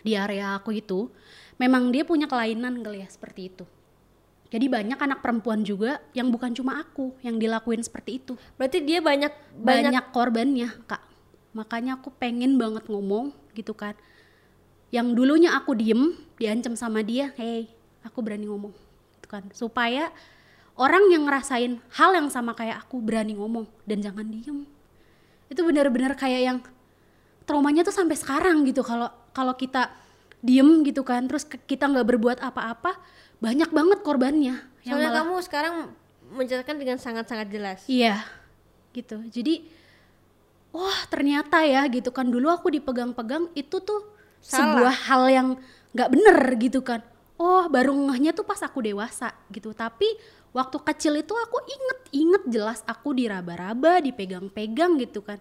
di area aku itu memang dia punya kelainan kali ya seperti itu. Jadi banyak anak perempuan juga yang bukan cuma aku yang dilakuin seperti itu. Berarti dia banyak banyak, banyak, korbannya kak makanya aku pengen banget ngomong gitu kan. Yang dulunya aku diem diancam sama dia hey aku berani ngomong. Gitu kan. Supaya orang yang ngerasain hal yang sama kayak aku berani ngomong dan jangan diem. Itu benar-benar kayak yang traumanya tuh sampai sekarang gitu. Kalau kalau kita diem gitu kan terus kita nggak berbuat apa-apa banyak banget korbannya yang Soalnya malah kamu sekarang menjelaskan dengan sangat-sangat jelas. iya gitu. Jadi wah ternyata ya gitu kan. Dulu aku dipegang-pegang itu tuh Salah. sebuah hal yang nggak bener gitu kan. Oh baru ngehnya tuh pas aku dewasa gitu. Tapi waktu kecil itu aku inget inget jelas aku diraba-raba dipegang-pegang gitu kan.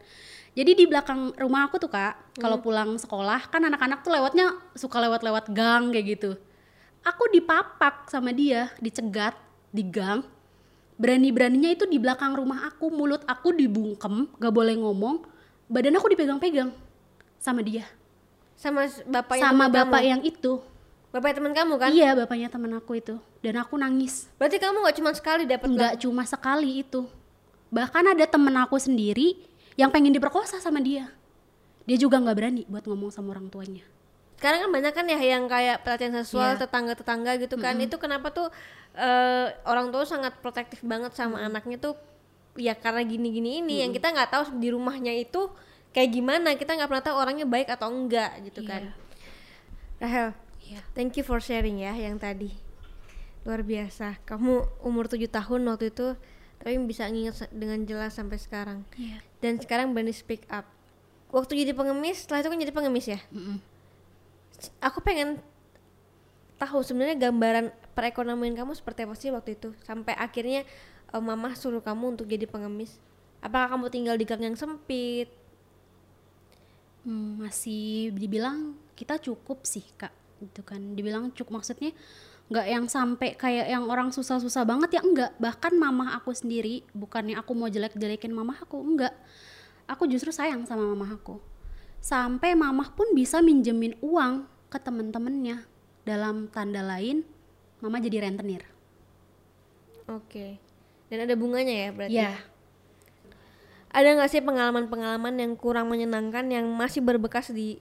Jadi di belakang rumah aku tuh kak kalau pulang sekolah kan anak-anak tuh lewatnya suka lewat-lewat gang kayak gitu. Aku dipapak sama dia dicegat di gang berani-beraninya itu di belakang rumah aku mulut aku dibungkem gak boleh ngomong badan aku dipegang-pegang sama dia. Sama sama teman bapak kamu. yang itu. Bapaknya teman kamu kan? iya bapaknya teman aku itu. Dan aku nangis. Berarti kamu nggak cuma sekali dapat nggak cuma sekali itu. Bahkan ada temen aku sendiri yang pengen diperkosa sama dia. Dia juga nggak berani buat ngomong sama orang tuanya sekarang kan banyak kan ya yang kayak pelatihan seksual Iya. tetangga-tetangga gitu kan. Itu kenapa tuh eh, orang tua sangat protektif banget sama anaknya tuh ya karena gini-gini ini. Yang kita nggak tahu di rumahnya itu kayak gimana. Kita nggak pernah tahu orangnya baik atau enggak gitu kan. Rahel Iya. thank you for sharing ya yang tadi. Luar biasa. Kamu umur 7 tahun waktu itu tapi bisa nginget dengan jelas sampai sekarang. Iya. dan sekarang berani speak up. Waktu jadi pengemis setelah itu kan jadi pengemis ya? Mm-mm. Aku pengen tahu sebenarnya gambaran perekonomian kamu seperti apa sih waktu itu? Sampai akhirnya eh, mama suruh kamu untuk jadi pengemis. Apakah kamu tinggal di gang yang sempit? Hmm, masih dibilang kita cukup sih kak gitu kan. Dibilang cukup maksudnya nggak yang sampai kayak yang orang susah-susah banget ya enggak bahkan mama aku sendiri bukannya aku mau jelek-jelekin mama aku enggak aku justru sayang sama mama aku sampai mama pun bisa minjemin uang ke temen-temennya. Dalam tanda lain mama jadi rentenir. Oke. Dan ada bunganya ya berarti? Ya ada nggak sih pengalaman-pengalaman yang kurang menyenangkan yang masih berbekas di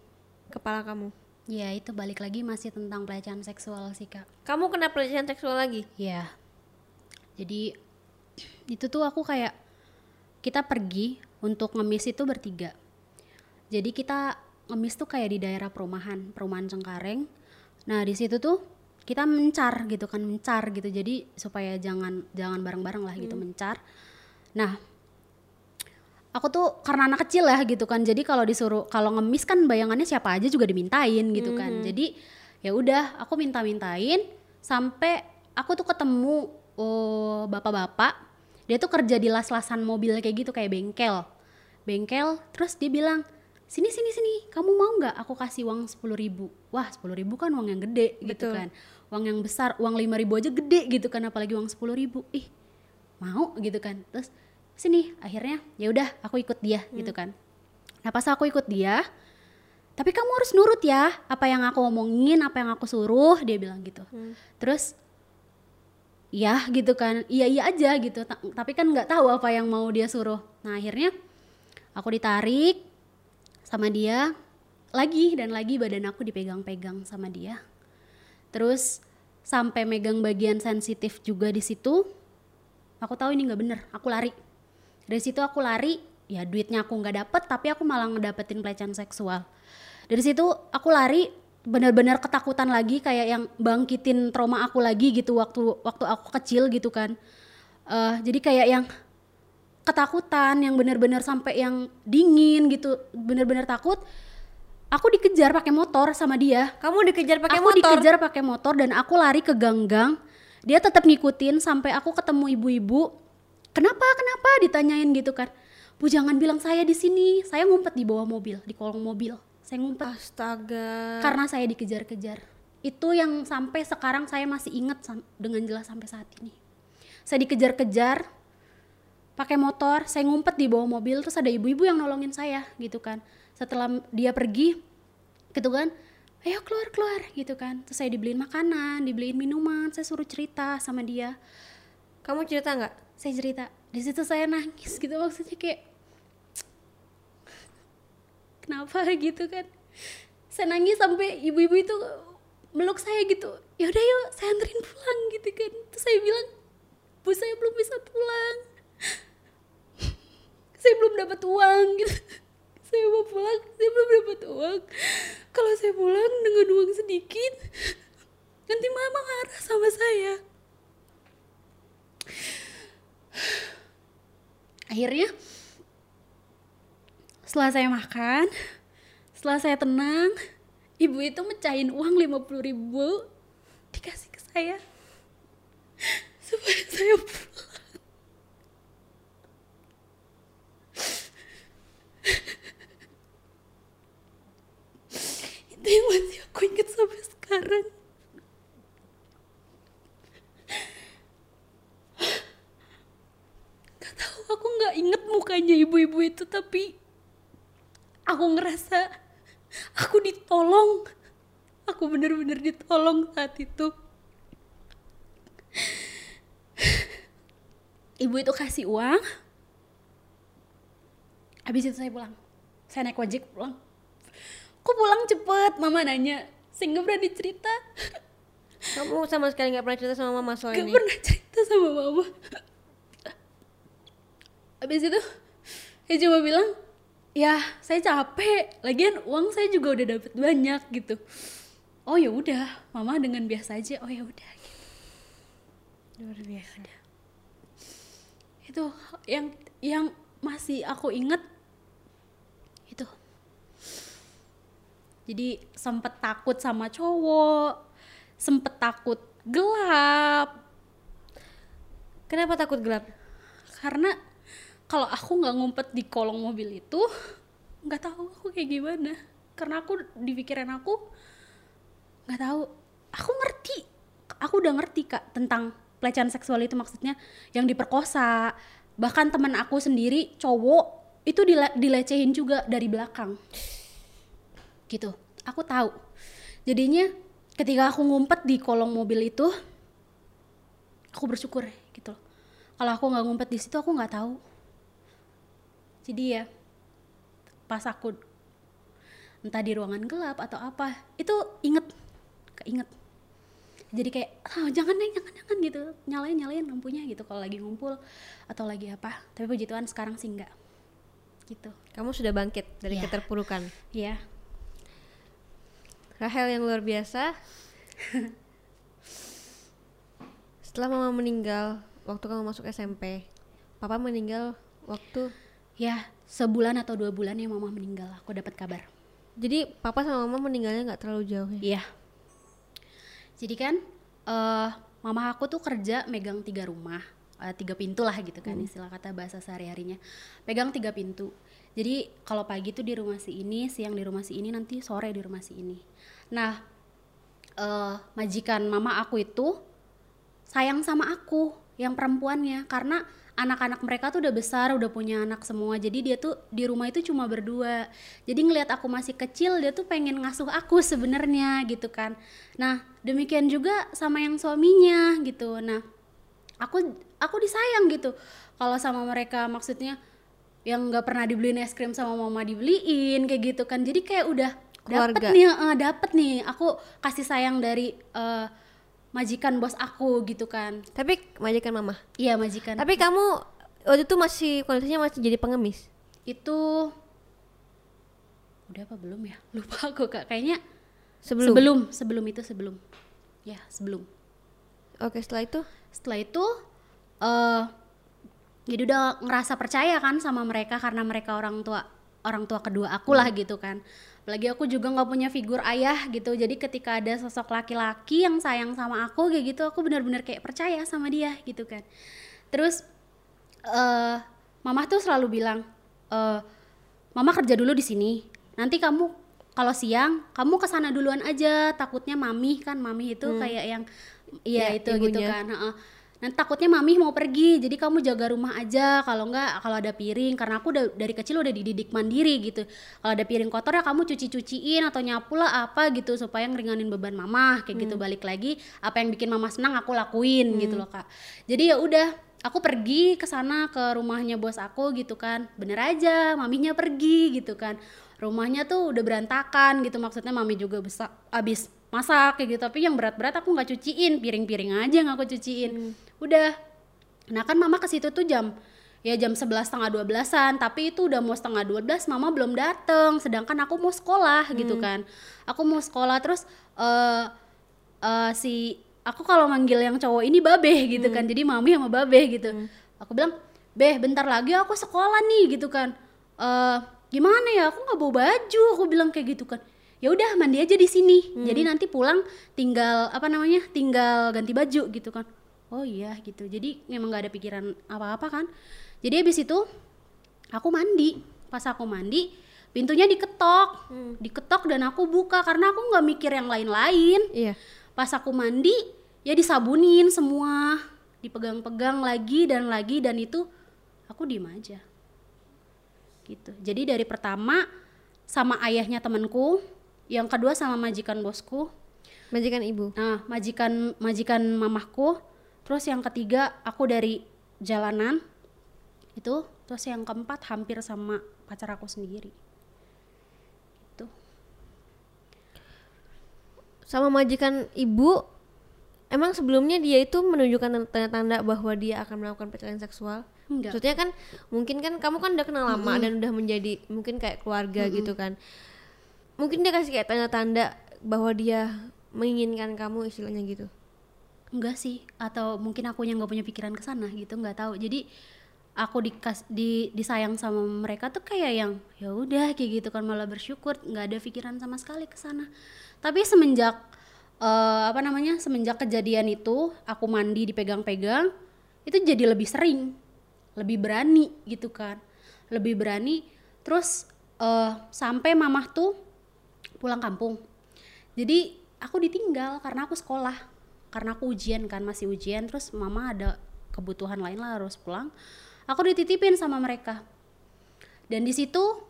kepala kamu? Ya itu balik lagi masih tentang pelecehan seksual sih kak. Kamu kena pelecehan seksual lagi? Ya. Jadi itu tuh aku kayak kita pergi untuk ngemis itu bertiga. Jadi kita ngemis tuh kayak di daerah perumahan, perumahan Cengkareng. Nah, di situ tuh kita mencar gitu kan, mencar gitu. Jadi supaya jangan jangan bareng-bareng lah gitu mencar. Nah, aku tuh karena anak kecil ya gitu kan jadi kalau disuruh kalau ngemis kan bayangannya siapa aja juga dimintain gitu kan jadi ya udah aku minta-mintain sampai aku tuh ketemu oh, bapak-bapak dia tuh kerja di las-lasan mobil kayak gitu kayak bengkel bengkel terus dia bilang sini sini sini. Kamu mau nggak aku kasih uang sepuluh ribu? Wah sepuluh ribu kan uang yang gede gitu Betul. kan. Uang yang besar uang lima ribu aja gede gitu kan apalagi uang sepuluh ribu. Ih mau gitu kan. Terus sini akhirnya ya udah aku ikut dia gitu kan. Nah pas aku ikut dia tapi kamu harus nurut ya apa yang aku omongin apa yang aku suruh dia bilang gitu. Terus ya gitu kan. Iya iya aja gitu. Ta- tapi kan nggak tahu apa yang mau dia suruh. Nah akhirnya aku ditarik sama dia lagi dan lagi badan aku dipegang-pegang sama dia. Terus sampai megang bagian sensitif juga di situ aku tahu ini nggak bener aku lari. Dari situ aku lari ya duitnya aku nggak dapet tapi aku malah ngedapetin pelecehan seksual. Dari situ aku lari benar-benar ketakutan lagi kayak yang bangkitin trauma aku lagi gitu waktu waktu aku kecil gitu kan. Eh, jadi kayak yang ketakutan yang benar-benar sampai yang dingin gitu benar-benar takut aku dikejar pakai motor sama dia. Kamu dikejar pakai aku motor? dikejar pakai motor dan aku lari ke gang-gang. Dia tetap ngikutin sampai aku ketemu ibu-ibu. Kenapa kenapa? Ditanyain gitu kan. Bu jangan bilang saya di sini. Saya ngumpet di bawah mobil di kolong mobil. Saya ngumpet. Astaga. Karena saya dikejar-kejar. Itu yang sampai sekarang saya masih ingat dengan jelas sampai saat ini. Saya dikejar-kejar pakai motor saya ngumpet di bawah mobil terus ada ibu-ibu yang nolongin saya gitu kan. Setelah dia pergi gitu kan ayo keluar keluar gitu kan. Terus saya dibeliin makanan dibeliin minuman saya suruh cerita sama dia. Kamu cerita nggak? Saya cerita. Di situ saya nangis gitu. Maksudnya kayak kenapa? gitu kan. Saya nangis sampai ibu-ibu itu meluk saya gitu. Ya udah yuk saya anterin pulang gitu kan. Terus saya bilang bu saya belum bisa pulang saya belum dapat uang gitu. Saya mau pulang saya belum dapat uang. Kalau saya pulang dengan uang sedikit nanti mama marah sama saya. Akhirnya setelah saya makan setelah saya tenang ibu itu mecahin uang 50 ribu dikasih ke saya. Supaya saya pulang itu yang masih aku ingat sampai sekarang. Gak tahu aku nggak inget mukanya ibu-ibu itu tapi aku ngerasa aku ditolong. Aku bener-bener ditolong saat itu. Ibu itu kasih uang. Habis itu saya pulang. Saya naik ojek pulang kok pulang cepet? Mama nanya. Sehingga berani cerita Kamu sama sekali nggak pernah cerita sama mama soal gak ini. pernah cerita sama mama. Habis itu saya cuma bilang ya saya capek. Lagian uang saya juga udah dapet banyak gitu. Oh ya udah. Mama dengan biasa aja. Oh ya udah. Gitu. Luar biasa. itu yang yang masih aku inget itu jadi sempet takut sama cowok sempet takut gelap. Kenapa takut gelap? karena kalau aku nggak ngumpet di kolong mobil itu nggak tahu aku kayak gimana. Karena aku di pikiran aku nggak tahu. Aku ngerti aku udah ngerti kak tentang pelecehan seksual itu maksudnya. Yang diperkosa. Bahkan teman aku sendiri cowok itu dile- dilecehin juga dari belakang gitu. Aku tahu. Jadinya ketika aku ngumpet di kolong mobil itu aku bersyukur gitu. Loh kalau aku nggak ngumpet di situ aku nggak tahu. Jadi ya pas aku entah di ruangan gelap atau apa itu inget keinget. Jadi kayak oh, jangan deh jangan jangan gitu. Nyalain nyalain lampunya gitu kalau lagi ngumpul atau lagi apa. Tapi puji Tuhan sekarang sih enggak gitu. Kamu sudah bangkit dari Iya. keterpurukan. ya Rahel yang luar biasa. Setelah mama meninggal waktu kamu masuk SMP, papa meninggal waktu ya sebulan atau dua bulan ya mama meninggal aku dapat kabar jadi papa sama mama meninggalnya nggak terlalu jauh ya. Iya. Jadi kan eh mama aku tuh kerja megang tiga rumah, eh, tiga pintu lah gitu kan istilah kata bahasa sehari-harinya. Pegang tiga pintu. Jadi kalau pagi tuh di rumah si ini, siang di rumah si ini, nanti sore di rumah si ini. Nah, eh majikan mama aku itu sayang sama aku yang perempuannya karena anak-anak mereka tuh udah besar, udah punya anak semua. Jadi dia tuh di rumah itu cuma berdua. Jadi ngelihat aku masih kecil, dia tuh pengen ngasuh aku sebenarnya gitu kan. Nah, demikian juga sama yang suaminya gitu. Nah, aku aku disayang gitu. Kalau sama mereka maksudnya yang nggak pernah dibeliin es krim sama mama dibeliin kayak gitu kan. Jadi kayak udah dapet Keluarga. nih, eh, dapet nih. Aku kasih sayang dari eh, majikan bos aku gitu kan. Tapi majikan mama. Iya majikan. Tapi kamu waktu itu masih kondisinya masih jadi pengemis. itu udah apa belum ya lupa aku kak kayaknya Sebelum. sebelum sebelum itu sebelum ya sebelum Oke, setelah itu setelah itu eh jadi udah ngerasa percaya kan sama mereka karena mereka orang tua orang tua kedua aku lah gitu kan. Apalagi aku juga nggak punya figur ayah gitu. Jadi ketika ada sosok laki-laki yang sayang sama aku kayak gitu aku benar-benar kayak percaya sama dia gitu kan. Terus eh mama tuh selalu bilang eh mama kerja dulu di sini. Nanti kamu kalau siang kamu ke sana duluan aja. Takutnya mami kan mami itu kayak yang iya Ya, itu gitu ibunya. kan heeh. Nanti takutnya mami mau pergi, jadi kamu jaga rumah aja. Kalau enggak, kalau ada piring, karena aku udah dari kecil udah dididik mandiri gitu. Kalau ada piring kotor ya kamu cuci-cuciin atau nyapu lah apa gitu supaya ngeringanin beban mama kayak gitu. Balik lagi, apa yang bikin mama senang aku lakuin gitu loh kak. Jadi ya udah, aku pergi ke sana ke rumahnya bos aku gitu kan. Bener aja, maminya pergi gitu kan. Rumahnya tuh udah berantakan gitu maksudnya mami juga besar abis masak kayak gitu tapi yang berat-berat aku nggak cuciin piring-piring aja yang aku cuciin udah. Nah kan mama ke situ tuh jam ya jam 11 setengah 12an tapi itu udah mau setengah 12 mama belum dateng sedangkan aku mau sekolah gitu kan. Aku mau sekolah terus eh eh, si aku kalau manggil yang cowok ini babe gitu kan. Jadi mami sama babe gitu. Aku bilang beh bentar lagi aku sekolah nih gitu kan. Eh gimana ya? Aku nggak bawa baju aku bilang kayak gitu kan. Ya udah mandi aja di sini. Jadi nanti pulang tinggal apa namanya tinggal ganti baju gitu kan oh iya gitu. Jadi memang nggak ada pikiran apa-apa kan? Jadi habis itu aku mandi. Pas aku mandi pintunya diketok. Diketok dan aku buka karena aku nggak mikir yang lain-lain. Iya. pas aku mandi ya disabunin semua. Dipegang-pegang lagi dan lagi dan itu aku diem aja. Gitu. Jadi dari pertama sama ayahnya temanku. Yang kedua sama majikan bosku. Majikan ibu. nah majikan majikan mamahku terus yang ketiga aku dari jalanan itu terus yang keempat hampir sama pacar aku sendiri itu Sama majikan ibu emang sebelumnya dia itu menunjukkan tanda-tanda bahwa dia akan melakukan pelecehan seksual? enggak Maksudnya kan mungkin kan kamu kan udah kenal lama dan udah menjadi mungkin kayak keluarga gitu kan. Mungkin dia kasih kayak tanda-tanda bahwa dia menginginkan kamu istilahnya gitu. Enggak sih atau mungkin aku yang nggak punya pikiran ke sana gitu nggak tahu. Jadi aku dikas di disayang sama mereka tuh kayak yang ya udah kayak gitu kan malah bersyukur nggak ada pikiran sama sekali ke sana. Tapi semenjak eh, apa namanya semenjak kejadian itu aku mandi dipegang-pegang itu jadi lebih sering lebih berani gitu kan. Lebih berani terus eh, sampai mamah tuh pulang kampung. Jadi aku ditinggal karena aku sekolah karena aku ujian kan masih ujian terus mama ada kebutuhan lain lah harus pulang. Aku dititipin sama mereka. Dan di situ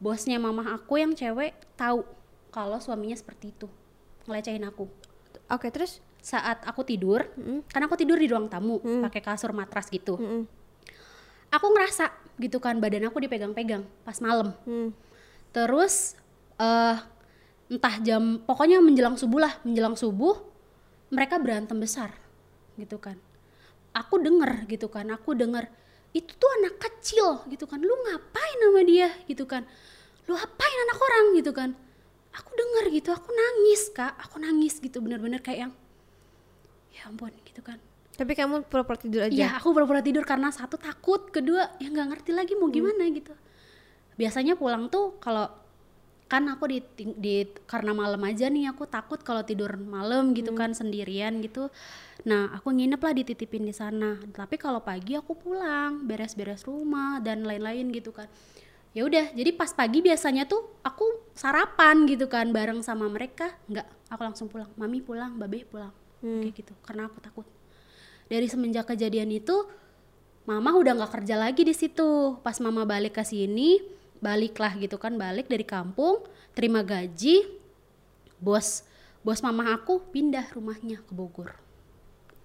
bosnya mama aku yang cewek tahu kalau suaminya seperti itu ngelecehin aku. Oke, terus? Saat aku tidur karena aku tidur di ruang tamu pakai kasur matras gitu. Mm-mm. aku ngerasa gitu kan badan aku dipegang-pegang pas malam. Hmm. terus eh entah jam pokoknya menjelang subuh lah menjelang subuh mereka berantem besar gitu kan. Aku denger gitu kan. Aku denger itu tuh anak kecil gitu kan. Lu ngapain sama dia? gitu kan. Lu apain anak orang? gitu kan. Aku denger gitu. Aku nangis kak. Aku nangis gitu. Bener-bener kayak yang ya ampun gitu kan. Tapi kamu pura-pura tidur aja. Iya, aku pura-pura tidur karena satu takut, kedua ya nggak ngerti lagi mau gimana gitu. Biasanya pulang tuh kalau kan aku di, di karena malam aja nih aku takut kalau tidur malam gitu kan sendirian gitu. Nah, aku nginep lah dititipin di sana. Tapi kalau pagi aku pulang, beres-beres rumah dan lain-lain gitu kan. Ya udah, jadi pas pagi biasanya tuh aku sarapan gitu kan bareng sama mereka. Nggak, aku langsung pulang. Mami pulang, babe pulang. Kayak gitu, karena aku takut dari semenjak kejadian itu mama udah nggak kerja lagi di situ pas mama balik ke sini baliklah gitu kan balik dari kampung terima gaji bos bos mama aku pindah rumahnya ke Bogor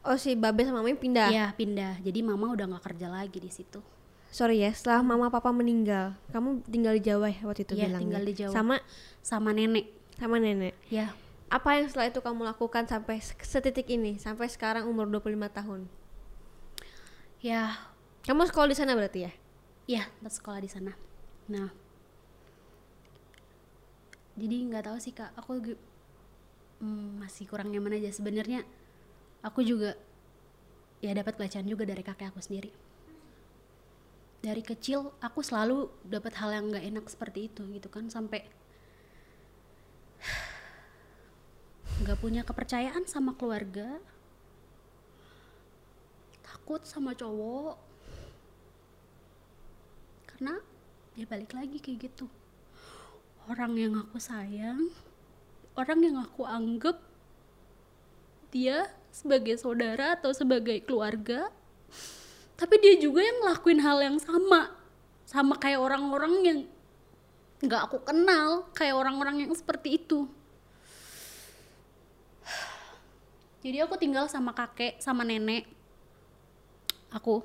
Oh, si Babe sama Mami pindah. ya pindah jadi mama udah nggak kerja lagi di situ Sorry ya, setelah mama papa meninggal, kamu tinggal di Jawa ya waktu itu Iya, bilangnya? tinggal di Jawa. Sama sama nenek sama nenek. ya Apa yang setelah itu kamu lakukan sampai se- setitik ini, sampai sekarang umur 25 tahun? ya Kamu sekolah di sana berarti ya? ya tempat sekolah di sana nah. Jadi nggak tahu sih kak. Aku hmm, masih kurang nyaman aja. Sebenarnya aku juga ya dapat pelecehan juga dari kakek aku sendiri. Dari kecil aku selalu dapat hal yang nggak enak seperti itu gitu kan. Sampai nggak punya kepercayaan sama keluarga. Takut sama cowok. Karena ya balik lagi kayak gitu. Orang yang aku sayang orang yang aku anggap dia sebagai saudara atau sebagai keluarga tapi dia juga yang ngelakuin hal yang sama. Sama kayak orang-orang yang nggak aku kenal kayak orang-orang yang seperti itu. Jadi aku tinggal sama kakek sama nenek. Aku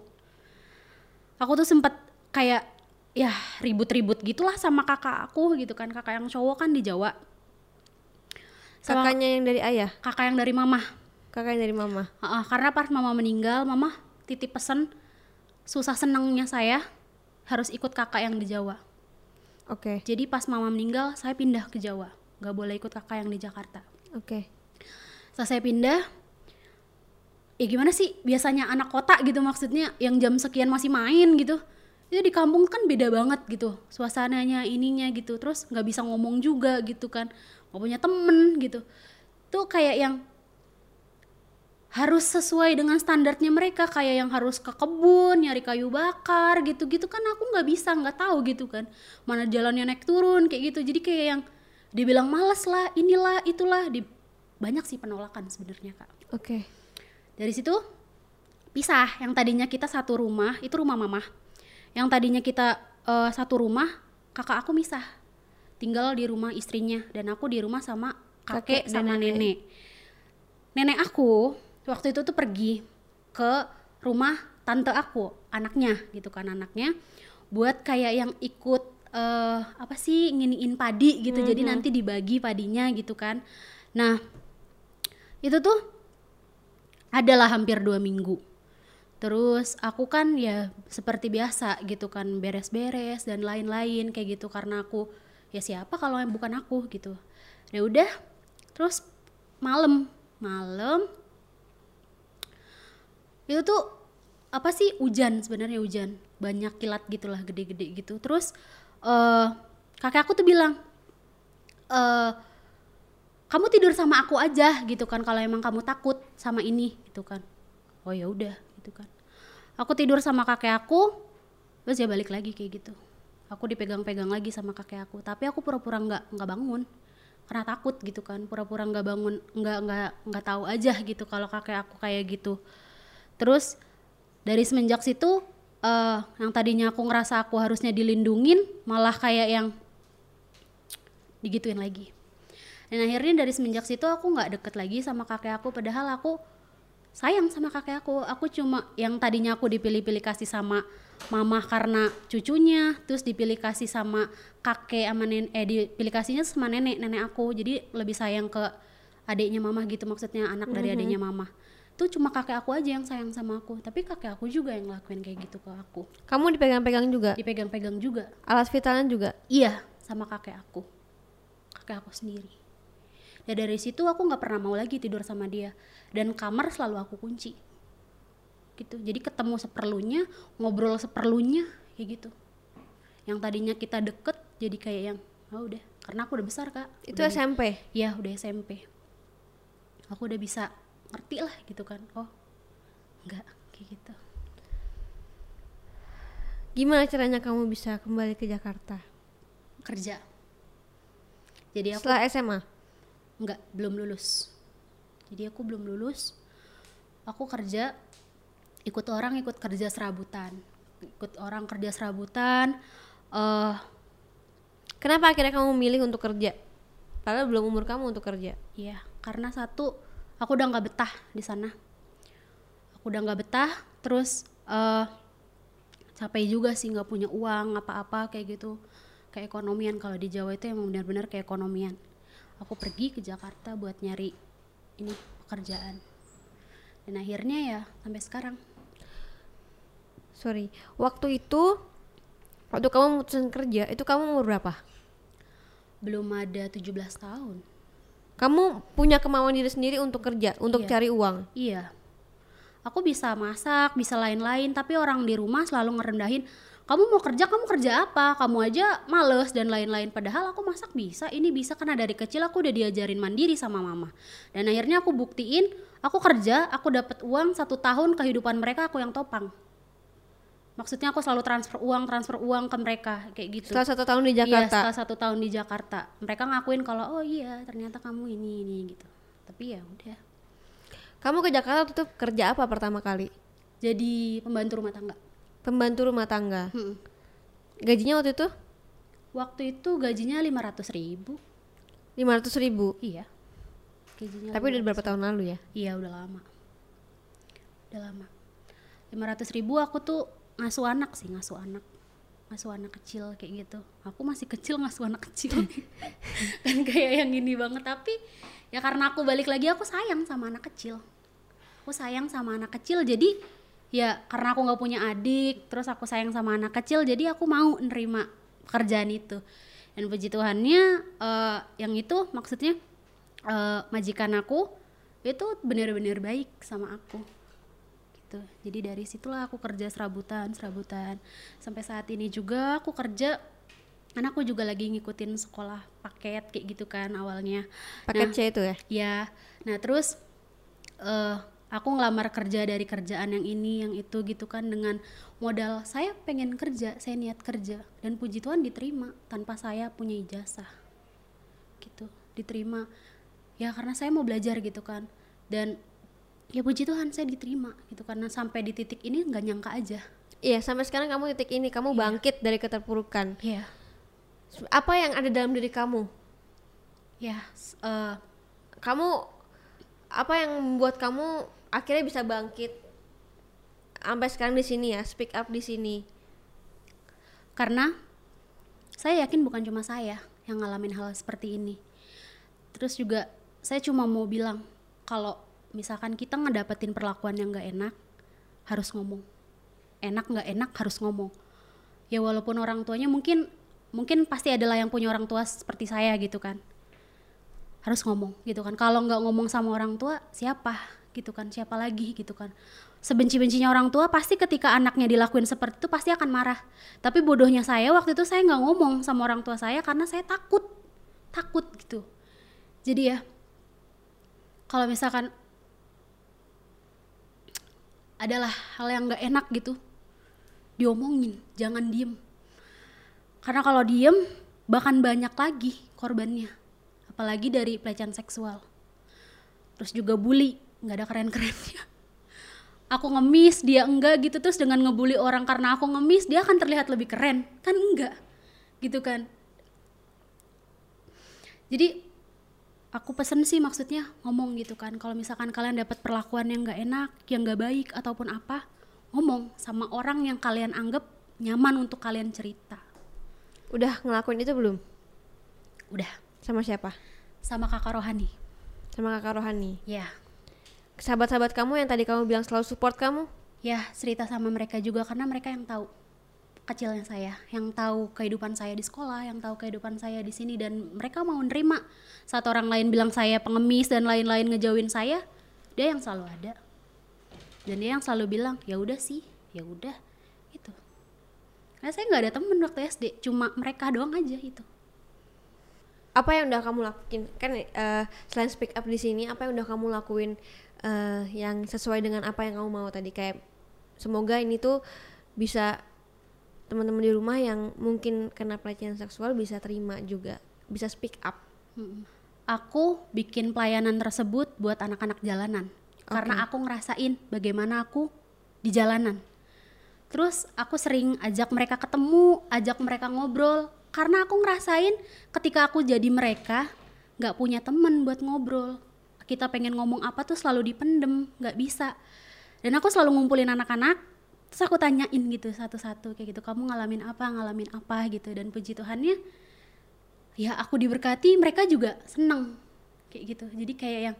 aku tuh sempet kayak ya ribut-ribut gitulah sama kakak aku gitu kan kakak yang cowok kan di Jawa sama Kakaknya yang dari ayah, kakak yang dari mama kakak yang dari mama. Heeh, karena pas mama meninggal mama titip pesan susah senangnya saya harus ikut kakak yang di Jawa. Oke. Jadi pas mama meninggal saya pindah ke Jawa, nggak boleh ikut kakak yang di Jakarta. Oke. Setelah saya pindah, ya gimana sih biasanya anak kota gitu maksudnya yang jam sekian masih main gitu. Itu di kampung kan beda banget gitu, suasananya ininya gitu. Terus nggak bisa ngomong juga gitu kan, nggak punya temen gitu. Tuh kayak yang harus sesuai dengan standarnya mereka kayak yang harus ke kebun nyari kayu bakar gitu-gitu kan aku nggak bisa nggak tahu gitu kan mana jalannya naik turun kayak gitu jadi kayak yang dibilang males lah inilah itulah di banyak sih penolakan sebenarnya kak Oke. dari situ pisah yang tadinya kita satu rumah itu rumah mama yang tadinya kita eh, satu rumah kakak aku misah. Tinggal di rumah istrinya dan aku di rumah sama kakek, Kakek sama nenek. nenek. Nenek aku waktu itu tuh pergi ke rumah tante aku anaknya gitu kan anaknya buat kayak yang ikut eh apa sih nginiin padi gitu. Jadi nanti dibagi padinya gitu kan. Nah itu tuh adalah hampir dua minggu terus aku kan ya seperti biasa gitu kan beres-beres dan lain-lain kayak gitu karena aku ya siapa kalau yang bukan aku? gitu. Ya udah terus malam malam itu tuh apa sih hujan sebenarnya hujan banyak kilat gitulah gede-gede gitu. Terus eh kakek aku tuh bilang eh kamu tidur sama aku aja gitu kan kalau emang kamu takut sama ini gitu kan. Oh ya udah gitu kan. Aku tidur sama kakek aku terus dia balik lagi kayak gitu. Aku dipegang-pegang lagi sama kakek aku. Tapi aku pura-pura nggak nggak bangun. Karena takut gitu kan pura-pura nggak bangun nggak nggak nggak tahu aja gitu kalau kakek aku kayak gitu. Terus dari semenjak situ eh yang tadinya aku ngerasa aku harusnya dilindungin malah kayak yang digituin lagi. Dan akhirnya dari semenjak situ aku nggak deket lagi sama kakek aku padahal aku sayang sama kakek aku aku cuma yang tadinya aku dipilih-pilih kasih sama mama karena cucunya terus dipilih kasih sama kakek sama nenek eh dipilih kasihnya sama nenek nenek aku jadi lebih sayang ke adiknya mama gitu maksudnya anak dari adiknya mama tuh cuma kakek aku aja yang sayang sama aku tapi kakek aku juga yang ngelakuin kayak gitu ke aku Kamu dipegang-pegang juga. dipegang-pegang juga Alas vitalnya juga. Iya, sama kakek aku. Kakek aku sendiri. Ya dari situ aku nggak pernah mau lagi tidur sama dia. Dan kamar selalu aku kunci. Gitu. Jadi ketemu seperlunya, ngobrol seperlunya, kayak gitu. Yang tadinya kita deket, jadi kayak yang, oh udah, karena aku udah besar kak. Itu Udah- SMP. Ya udah SMP. Aku udah bisa ngerti lah gitu kan. Oh, enggak kayak gitu. Gimana caranya kamu bisa kembali ke Jakarta? Kerja. Jadi aku Setelah SMA. Enggak, belum lulus. Jadi aku belum lulus. Aku kerja ikut orang ikut kerja serabutan. Ikut orang kerja serabutan eh Kenapa akhirnya kamu memilih untuk kerja? Padahal belum umur kamu untuk kerja. ya, karena satu aku udah nggak betah di sana. Aku udah nggak betah, terus eh capek juga sih nggak punya uang apa-apa kayak gitu. Keekonomian kalau di Jawa itu emang benar-benar keekonomian. Aku pergi ke Jakarta buat nyari ini pekerjaan. Dan akhirnya ya sampai sekarang Sorry. Waktu itu waktu kamu memutuskan kerja, itu kamu umur berapa? belum ada 17 tahun. Kamu punya kemauan diri sendiri untuk kerja, untuk Iya. cari uang. Iya. Aku bisa masak, bisa lain-lain, tapi orang di rumah selalu ngerendahin, kamu mau kerja, kamu kerja apa? Kamu aja males dan lain-lain. Padahal aku masak bisa, ini bisa karena dari kecil aku udah diajarin mandiri sama mama. Dan akhirnya aku buktiin, aku kerja, aku dapat uang satu tahun kehidupan mereka aku yang topang. Maksudnya aku selalu transfer uang, transfer uang ke mereka kayak gitu. Setelah satu tahun di Iya, Jakarta. setelah satu tahun di Jakarta. Mereka ngakuin kalau oh iya ternyata kamu ini ini gitu. Tapi ya udah. Kamu ke Jakarta itu kerja apa pertama kali? Jadi pembantu rumah tangga. Pembantu rumah tangga. Mm-mm. Gajinya waktu itu Waktu itu gajinya 500 ribu. 500 ribu. Iya. Gajinya Tapi udah berapa tahun lalu ya? Iya udah lama. Udah lama. 500 ribu aku tuh ngasuh anak sih, ngasuh anak. Ngasuh anak kecil kayak gitu. Aku masih kecil ngasuh anak kecil. kan kayak yang gini banget tapi ya karena aku balik lagi aku sayang sama anak kecil. Aku sayang sama anak kecil jadi ya karena aku nggak punya adik terus aku sayang sama anak kecil jadi aku mau nerima pekerjaan itu. Dan puji Tuhannya eh, yang itu maksudnya eh, majikan aku itu benar-benar baik sama aku. Gitu. Jadi dari situlah aku kerja serabutan serabutan. Sampai saat ini juga aku kerja karena aku juga lagi ngikutin sekolah paket kayak gitu kan awalnya. Paket Nah, C itu ya? Ya, nah terus eh aku ngelamar kerja dari kerjaan yang ini, yang itu gitu kan dengan modal saya pengen kerja, saya niat kerja dan puji Tuhan diterima tanpa saya punya ijazah, gitu diterima ya karena saya mau belajar gitu kan dan ya puji Tuhan saya diterima gitu karena sampai di titik ini nggak nyangka aja. Iya, sampai sekarang kamu titik ini kamu bangkit dari keterpurukan. Iya, Apa yang ada dalam diri kamu? ya s- eh, Kamu apa yang membuat kamu akhirnya bisa bangkit. Sampai sekarang di sini ya, speak up di sini. karena saya yakin bukan cuma saya yang ngalamin hal seperti ini. Terus juga saya cuma mau bilang kalau misalkan kita ngedapetin perlakuan yang gak enak harus ngomong. Enak nggak enak harus ngomong. Ya walaupun orang tuanya mungkin mungkin pasti adalah yang punya orang tua seperti saya gitu kan. Harus ngomong gitu kan. Kalau nggak ngomong sama orang tua siapa gitu kan siapa lagi gitu kan. Sebenci-bencinya orang tua pasti ketika anaknya dilakuin seperti itu pasti akan marah. Tapi bodohnya saya waktu itu saya nggak ngomong sama orang tua saya karena saya takut takut gitu. Jadi ya kalau misalkan adalah hal yang nggak enak gitu diomongin jangan diem. Karena kalau diem bahkan banyak lagi korbannya. Apalagi dari pelecehan seksual. Terus juga bully nggak ada keren-kerennya. Aku ngemis dia enggak gitu. Terus dengan ngebully orang karena aku ngemis dia akan terlihat lebih keren. Kan enggak gitu kan. Jadi aku pesen sih maksudnya ngomong gitu kan. Kalau misalkan kalian dapat perlakuan yang nggak enak yang nggak baik ataupun apa ngomong sama orang yang kalian anggap nyaman untuk kalian cerita. Udah ngelakuin itu belum? udah. Sama siapa? sama kakak rohani. Sama kakak rohani. ya Sahabat-sahabat kamu yang tadi kamu bilang selalu support kamu? ya cerita sama mereka juga karena mereka yang tahu kecilnya saya yang tahu kehidupan saya di sekolah yang tahu kehidupan saya di sini dan mereka mau nerima. Saat orang lain bilang saya pengemis dan lain-lain ngejauhin saya dia yang selalu ada. Dan dia yang selalu bilang ya udah sih ya udah itu karena saya nggak ada temen waktu SD cuma mereka doang aja itu Apa yang udah kamu lakuin? Kan eh, selain speak up di sini, apa yang udah kamu lakuin eh, yang sesuai dengan apa yang kamu mau tadi? Kayak semoga ini tuh bisa teman-teman di rumah yang mungkin kena pelecehan seksual bisa terima juga, bisa speak up. Aku bikin pelayanan tersebut buat anak-anak jalanan karena aku ngerasain bagaimana aku di jalanan. Terus aku sering ajak mereka ketemu, ajak mereka ngobrol karena aku ngerasain ketika aku jadi mereka nggak punya temen buat ngobrol. Kita pengen ngomong apa tuh selalu dipendem, nggak bisa. Dan aku selalu ngumpulin anak-anak, terus aku tanyain gitu satu-satu kayak gitu, kamu ngalamin apa, ngalamin apa gitu. Dan puji Tuhannya ya aku diberkati mereka juga seneng kayak gitu jadi kayak yang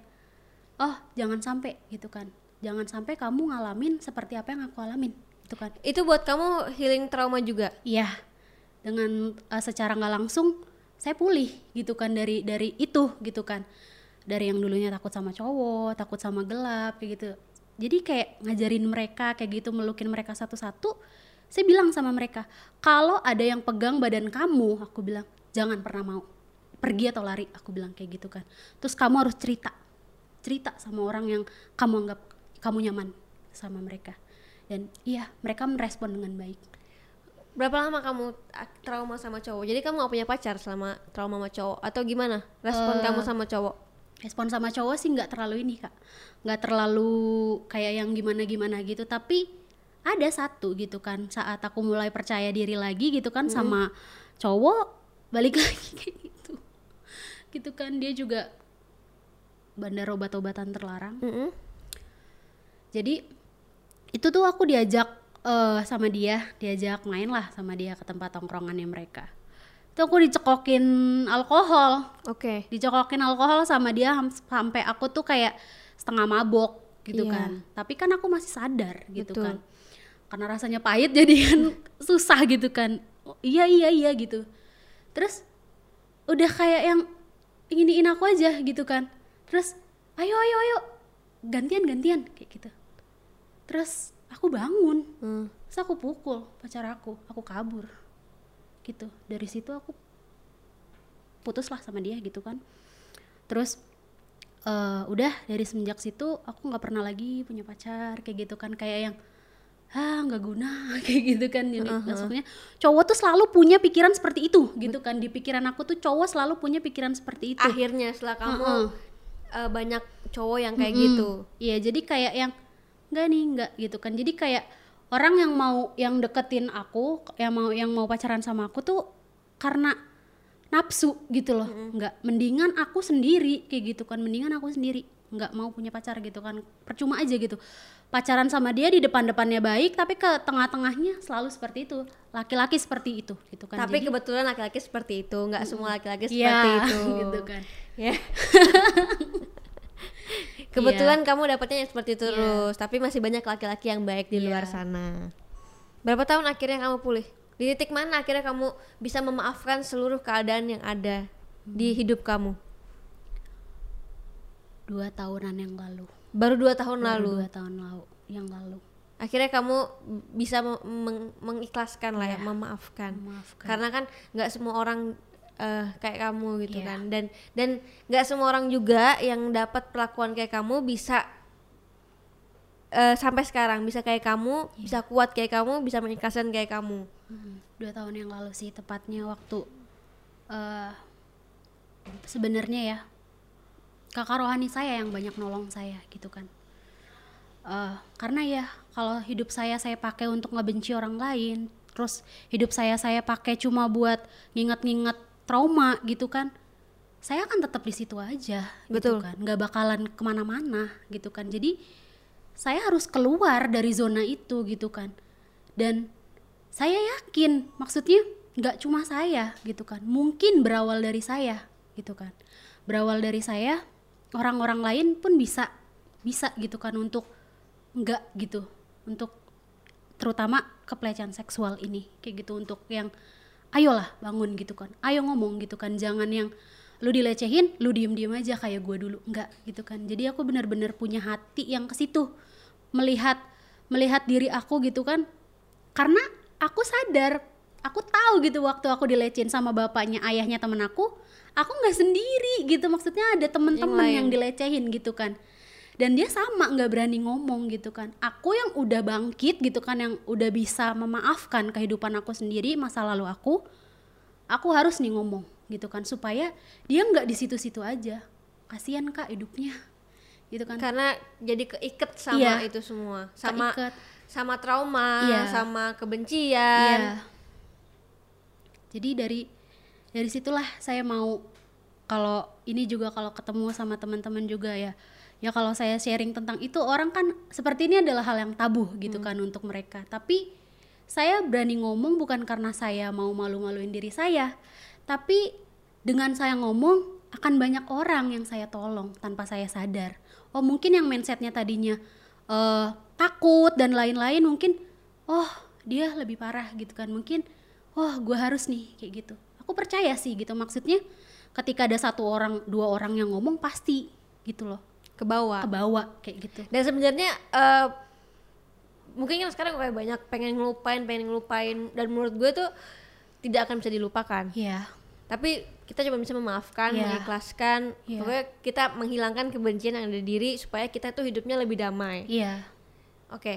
oh jangan sampai gitu kan jangan sampai kamu ngalamin seperti apa yang aku alamin gitu kan Itu buat kamu healing trauma juga. iya dengan uh, secara nggak langsung saya pulih gitu kan dari dari itu gitu kan. Dari yang dulunya takut sama cowok takut sama gelap kayak gitu. Jadi kayak ngajarin mereka kayak gitu melukin mereka satu-satu saya bilang sama mereka kalau ada yang pegang badan kamu aku bilang jangan pernah mau. Pergi atau lari aku bilang kayak gitu kan. Terus kamu harus cerita cerita sama orang yang kamu anggap kamu nyaman sama mereka. Dan iya mereka merespon dengan baik Berapa lama kamu trauma sama cowok? Jadi kamu gak punya pacar selama trauma sama cowok atau gimana? Respon Eh, kamu sama cowok? respon sama cowok sih nggak terlalu ini kak nggak terlalu kayak yang gimana gimana gitu tapi ada satu gitu kan saat aku mulai percaya diri lagi gitu kan sama cowok balik lagi kayak gitu gitu kan dia juga bandar obat-obatan terlarang Mm-mm. jadi itu tuh aku diajak eh, sama dia diajak main lah sama dia ke tempat tongkrongannya mereka. Itu aku dicekokin alkohol. Oke. dicokokin alkohol sama dia sampai aku tuh kayak setengah mabok gitu Iya. kan. Tapi kan aku masih sadar gitu Betul. kan. Karena rasanya pahit jadi kan susah gitu kan. Oh, iya iya iya gitu. Terus udah kayak yang inginin aku aja gitu kan. Terus ayo ayo ayo. Gantian gantian kayak gitu. Terus aku bangun. Hmm. terus aku pukul pacar aku aku kabur. Gitu. Dari situ aku putus lah sama dia gitu kan. Terus eh, udah dari semenjak situ aku nggak pernah lagi punya pacar kayak gitu kan. Kayak yang ah nggak guna kayak gitu kan. Jadi maksudnya cowok tuh selalu punya pikiran seperti itu gitu kan. Di pikiran aku tuh cowok selalu punya pikiran seperti itu. Akhirnya setelah kamu Heeh. eh, banyak cowok yang kayak Mm-mm. gitu. Iya, jadi kayak yang enggak nih, enggak gitu kan. Jadi kayak orang yang mau yang deketin aku, yang mau yang mau pacaran sama aku tuh karena nafsu gitu loh. Enggak, mendingan aku sendiri kayak gitu kan. Mendingan aku sendiri, enggak mau punya pacar gitu kan. Percuma aja gitu. Pacaran sama dia di depan-depannya baik, tapi ke tengah-tengahnya selalu seperti itu. Laki-laki seperti itu gitu kan. tapi Jadi- kebetulan laki-laki seperti itu nggak semua laki-laki Iya, seperti itu gitu kan. ya kebetulan kamu dapatnya yang seperti itu Iya. terus tapi masih banyak laki-laki yang baik di luar Iya. sana berapa tahun akhirnya kamu pulih di titik mana akhirnya kamu bisa memaafkan seluruh keadaan yang ada di hidup kamu Dua tahunan yang lalu. baru dua tahun Baru lalu Dua tahun lalu yang lalu. akhirnya kamu bisa meng- mengikhlaskan lah ya Iya. memaafkan Memaafkan. karena kan nggak semua orang eh, kayak kamu gitu Iya. kan dan dan nggak semua orang juga yang dapat perlakuan kayak kamu bisa eh, sampai sekarang bisa kayak kamu Iya. bisa kuat kayak kamu bisa mengikhlaskan kayak kamu Mm, dua tahun yang lalu sih tepatnya waktu eh sebenarnya ya kakak rohani saya yang banyak nolong saya gitu kan Eh, karena ya kalau hidup saya saya pakai untuk ngebenci orang lain terus hidup saya saya pakai cuma buat nginget-nginget trauma gitu kan saya akan tetap di situ aja Betul. gitu kan. Nggak bakalan ke mana-mana gitu kan. Jadi saya harus keluar dari zona itu gitu kan. Dan saya yakin maksudnya nggak cuma saya gitu kan. Mungkin berawal dari saya gitu kan. Berawal dari saya orang-orang lain pun bisa bisa gitu kan untuk nggak gitu. Untuk terutama kepelecehan seksual ini. Kayak gitu untuk yang ayolah bangun gitu kan. Ayo ngomong gitu kan. Jangan yang lu dilecehin lu diem diem aja kayak gue dulu. Nggak gitu kan. Jadi aku benar-benar punya hati yang ke situ. Melihat melihat diri aku gitu kan. Karena aku sadar aku tahu gitu waktu aku dilecehin sama bapaknya ayahnya temen aku aku nggak sendiri gitu. Maksudnya ada temen-temen yang dilecehin gitu kan dan dia sama nggak berani ngomong gitu kan aku yang udah bangkit gitu kan yang udah bisa memaafkan kehidupan aku sendiri masa lalu aku aku harus nih ngomong gitu kan supaya dia nggak di situ-situ aja kasihan kak hidupnya gitu kan karena jadi keiket sama Iya. itu semua sama Keiket. sama trauma Iya. sama kebencian Iya. Jadi dari dari situlah saya mau kalau ini juga kalau ketemu sama teman-teman juga ya. Ya kalau saya sharing tentang itu orang kan seperti ini adalah hal yang tabu gitu kan untuk mereka. Tapi saya berani ngomong bukan karena saya mau malu-maluin diri saya, tapi dengan saya ngomong akan banyak orang yang saya tolong tanpa saya sadar. Oh mungkin yang mindsetnya tadinya eh, takut dan lain-lain mungkin, oh dia lebih parah gitu kan mungkin, oh gue harus nih kayak gitu. Aku percaya sih gitu maksudnya ketika ada satu orang dua orang yang ngomong pasti gitu loh ke bawah kebawa kayak gitu. dan sebenarnya eh, mungkin kan sekarang kayak banyak pengen ngelupain pengen ngelupain dan menurut gue tuh tidak akan bisa dilupakan Iya. tapi kita cuma bisa memaafkan Iya. mengikhlaskan Iya. pokoknya kita menghilangkan kebencian yang ada di diri supaya kita tuh hidupnya lebih damai Iya. oke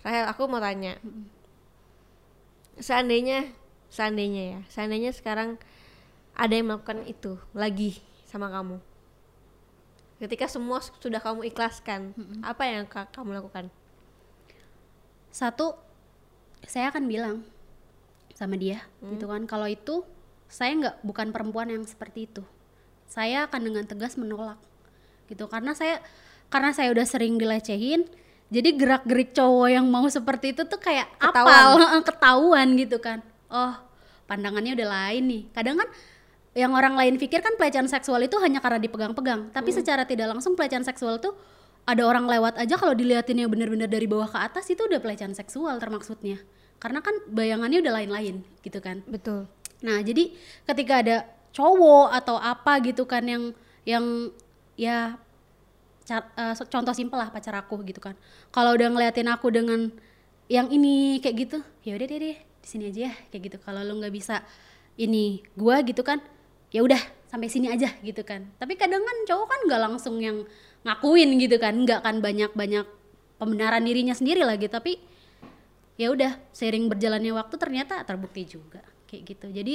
Rahel aku mau tanya seandainya seandainya ya seandainya sekarang ada yang melakukan itu lagi sama kamu ketika semua sudah kamu ikhlaskan apa yang ka- kamu lakukan? Satu, saya akan bilang sama dia gitu kan. Kalau itu saya nggak bukan perempuan yang seperti itu. Saya akan dengan tegas menolak gitu. Karena saya karena saya udah sering dilecehin jadi gerak-gerik cowok yang mau seperti itu tuh kayak Ketahuan. apal ketahuan gitu kan. Oh pandangannya udah lain nih. Kadang kan yang orang lain pikir kan pelecehan seksual itu hanya karena dipegang-pegang. Tapi secara tidak langsung pelecehan seksual tuh ada orang lewat aja kalau diliatin yang bener-bener dari bawah ke atas itu udah pelecehan seksual termaksudnya. Karena kan bayangannya udah lain-lain gitu kan. Betul. Nah, jadi ketika ada cowok atau apa gitu kan yang yang ya eh, contoh simpel lah pacar aku gitu kan. Kalau udah ngeliatin aku dengan yang ini kayak gitu, ya udah deh deh di sini aja ya kayak gitu. Kalau lu nggak bisa ini gua gitu kan, ya udah sampai sini aja gitu kan. Tapi kadang kan cowok kan nggak langsung yang ngakuin gitu kan, nggak kan banyak-banyak pembenaran dirinya sendiri lagi, tapi ya udah seiring berjalannya waktu ternyata terbukti juga kayak gitu. Jadi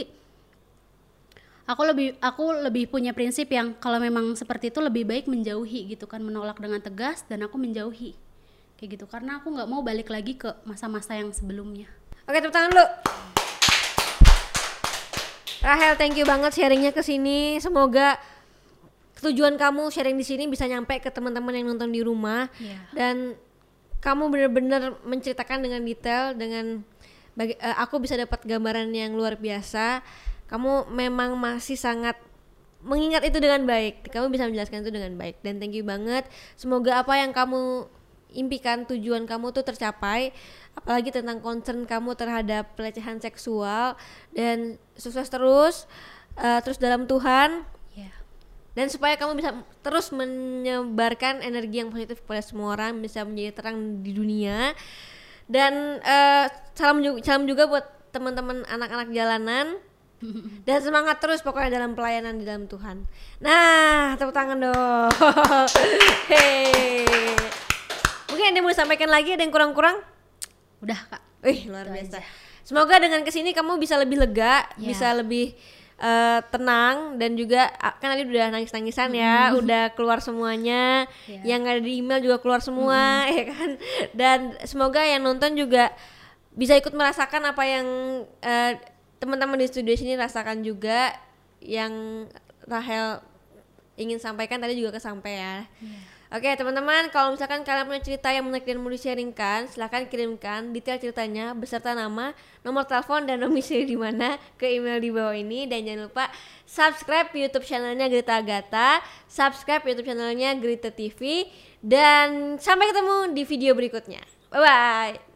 aku lebih aku lebih punya prinsip yang kalau memang seperti itu lebih baik menjauhi gitu kan menolak dengan tegas dan aku menjauhi kayak gitu. Karena aku nggak mau balik lagi ke masa-masa yang sebelumnya. Oke tepuk tangan dulu Rahel thank you banget sharingnya ke sini. Semoga tujuan kamu sharing di sini bisa nyampe ke teman-teman yang nonton di rumah. Iya. dan kamu benar-benar menceritakan dengan detail dengan bagi, eh, aku bisa dapat gambaran yang luar biasa. Kamu memang masih sangat mengingat itu dengan baik. Kamu bisa menjelaskan itu dengan baik. Dan thank you banget. Semoga apa yang kamu impikan tujuan kamu tuh tercapai apalagi tentang concern kamu terhadap pelecehan seksual dan sukses terus eh, terus dalam Tuhan. Ya dan supaya kamu bisa terus menyebarkan energi yang positif kepada semua orang bisa menjadi terang di dunia. Dan eh, salam juga salam juga buat teman-teman anak-anak jalanan. Dan semangat terus pokoknya dalam pelayanan di dalam Tuhan. Nah tepuk tangan dong. Hey. Mungkin ada yang mau disampaikan lagi ada yang kurang-kurang udah kak Wih luar biasa. aja. Semoga dengan ke sini kamu bisa lebih lega, Ya. bisa lebih eh, tenang dan juga ah, kan tadi udah nangis nangisan ya, udah keluar semuanya, Ya. yang ada di email juga keluar semua, ya kan. Dan semoga yang nonton juga bisa ikut merasakan apa yang eh, teman-teman di studio sini rasakan juga, yang Rahel ingin sampaikan tadi juga kesampaian ya. Oke teman-teman, kalau misalkan kalian punya cerita yang menarik dan mau di-sharingkan, silahkan kirimkan detail ceritanya beserta nama, nomor telepon dan domisili di mana ke email di bawah ini dan jangan lupa subscribe YouTube channelnya Grita Agatha, subscribe YouTube channelnya Grita TV dan sampai ketemu di video berikutnya. Bye bye.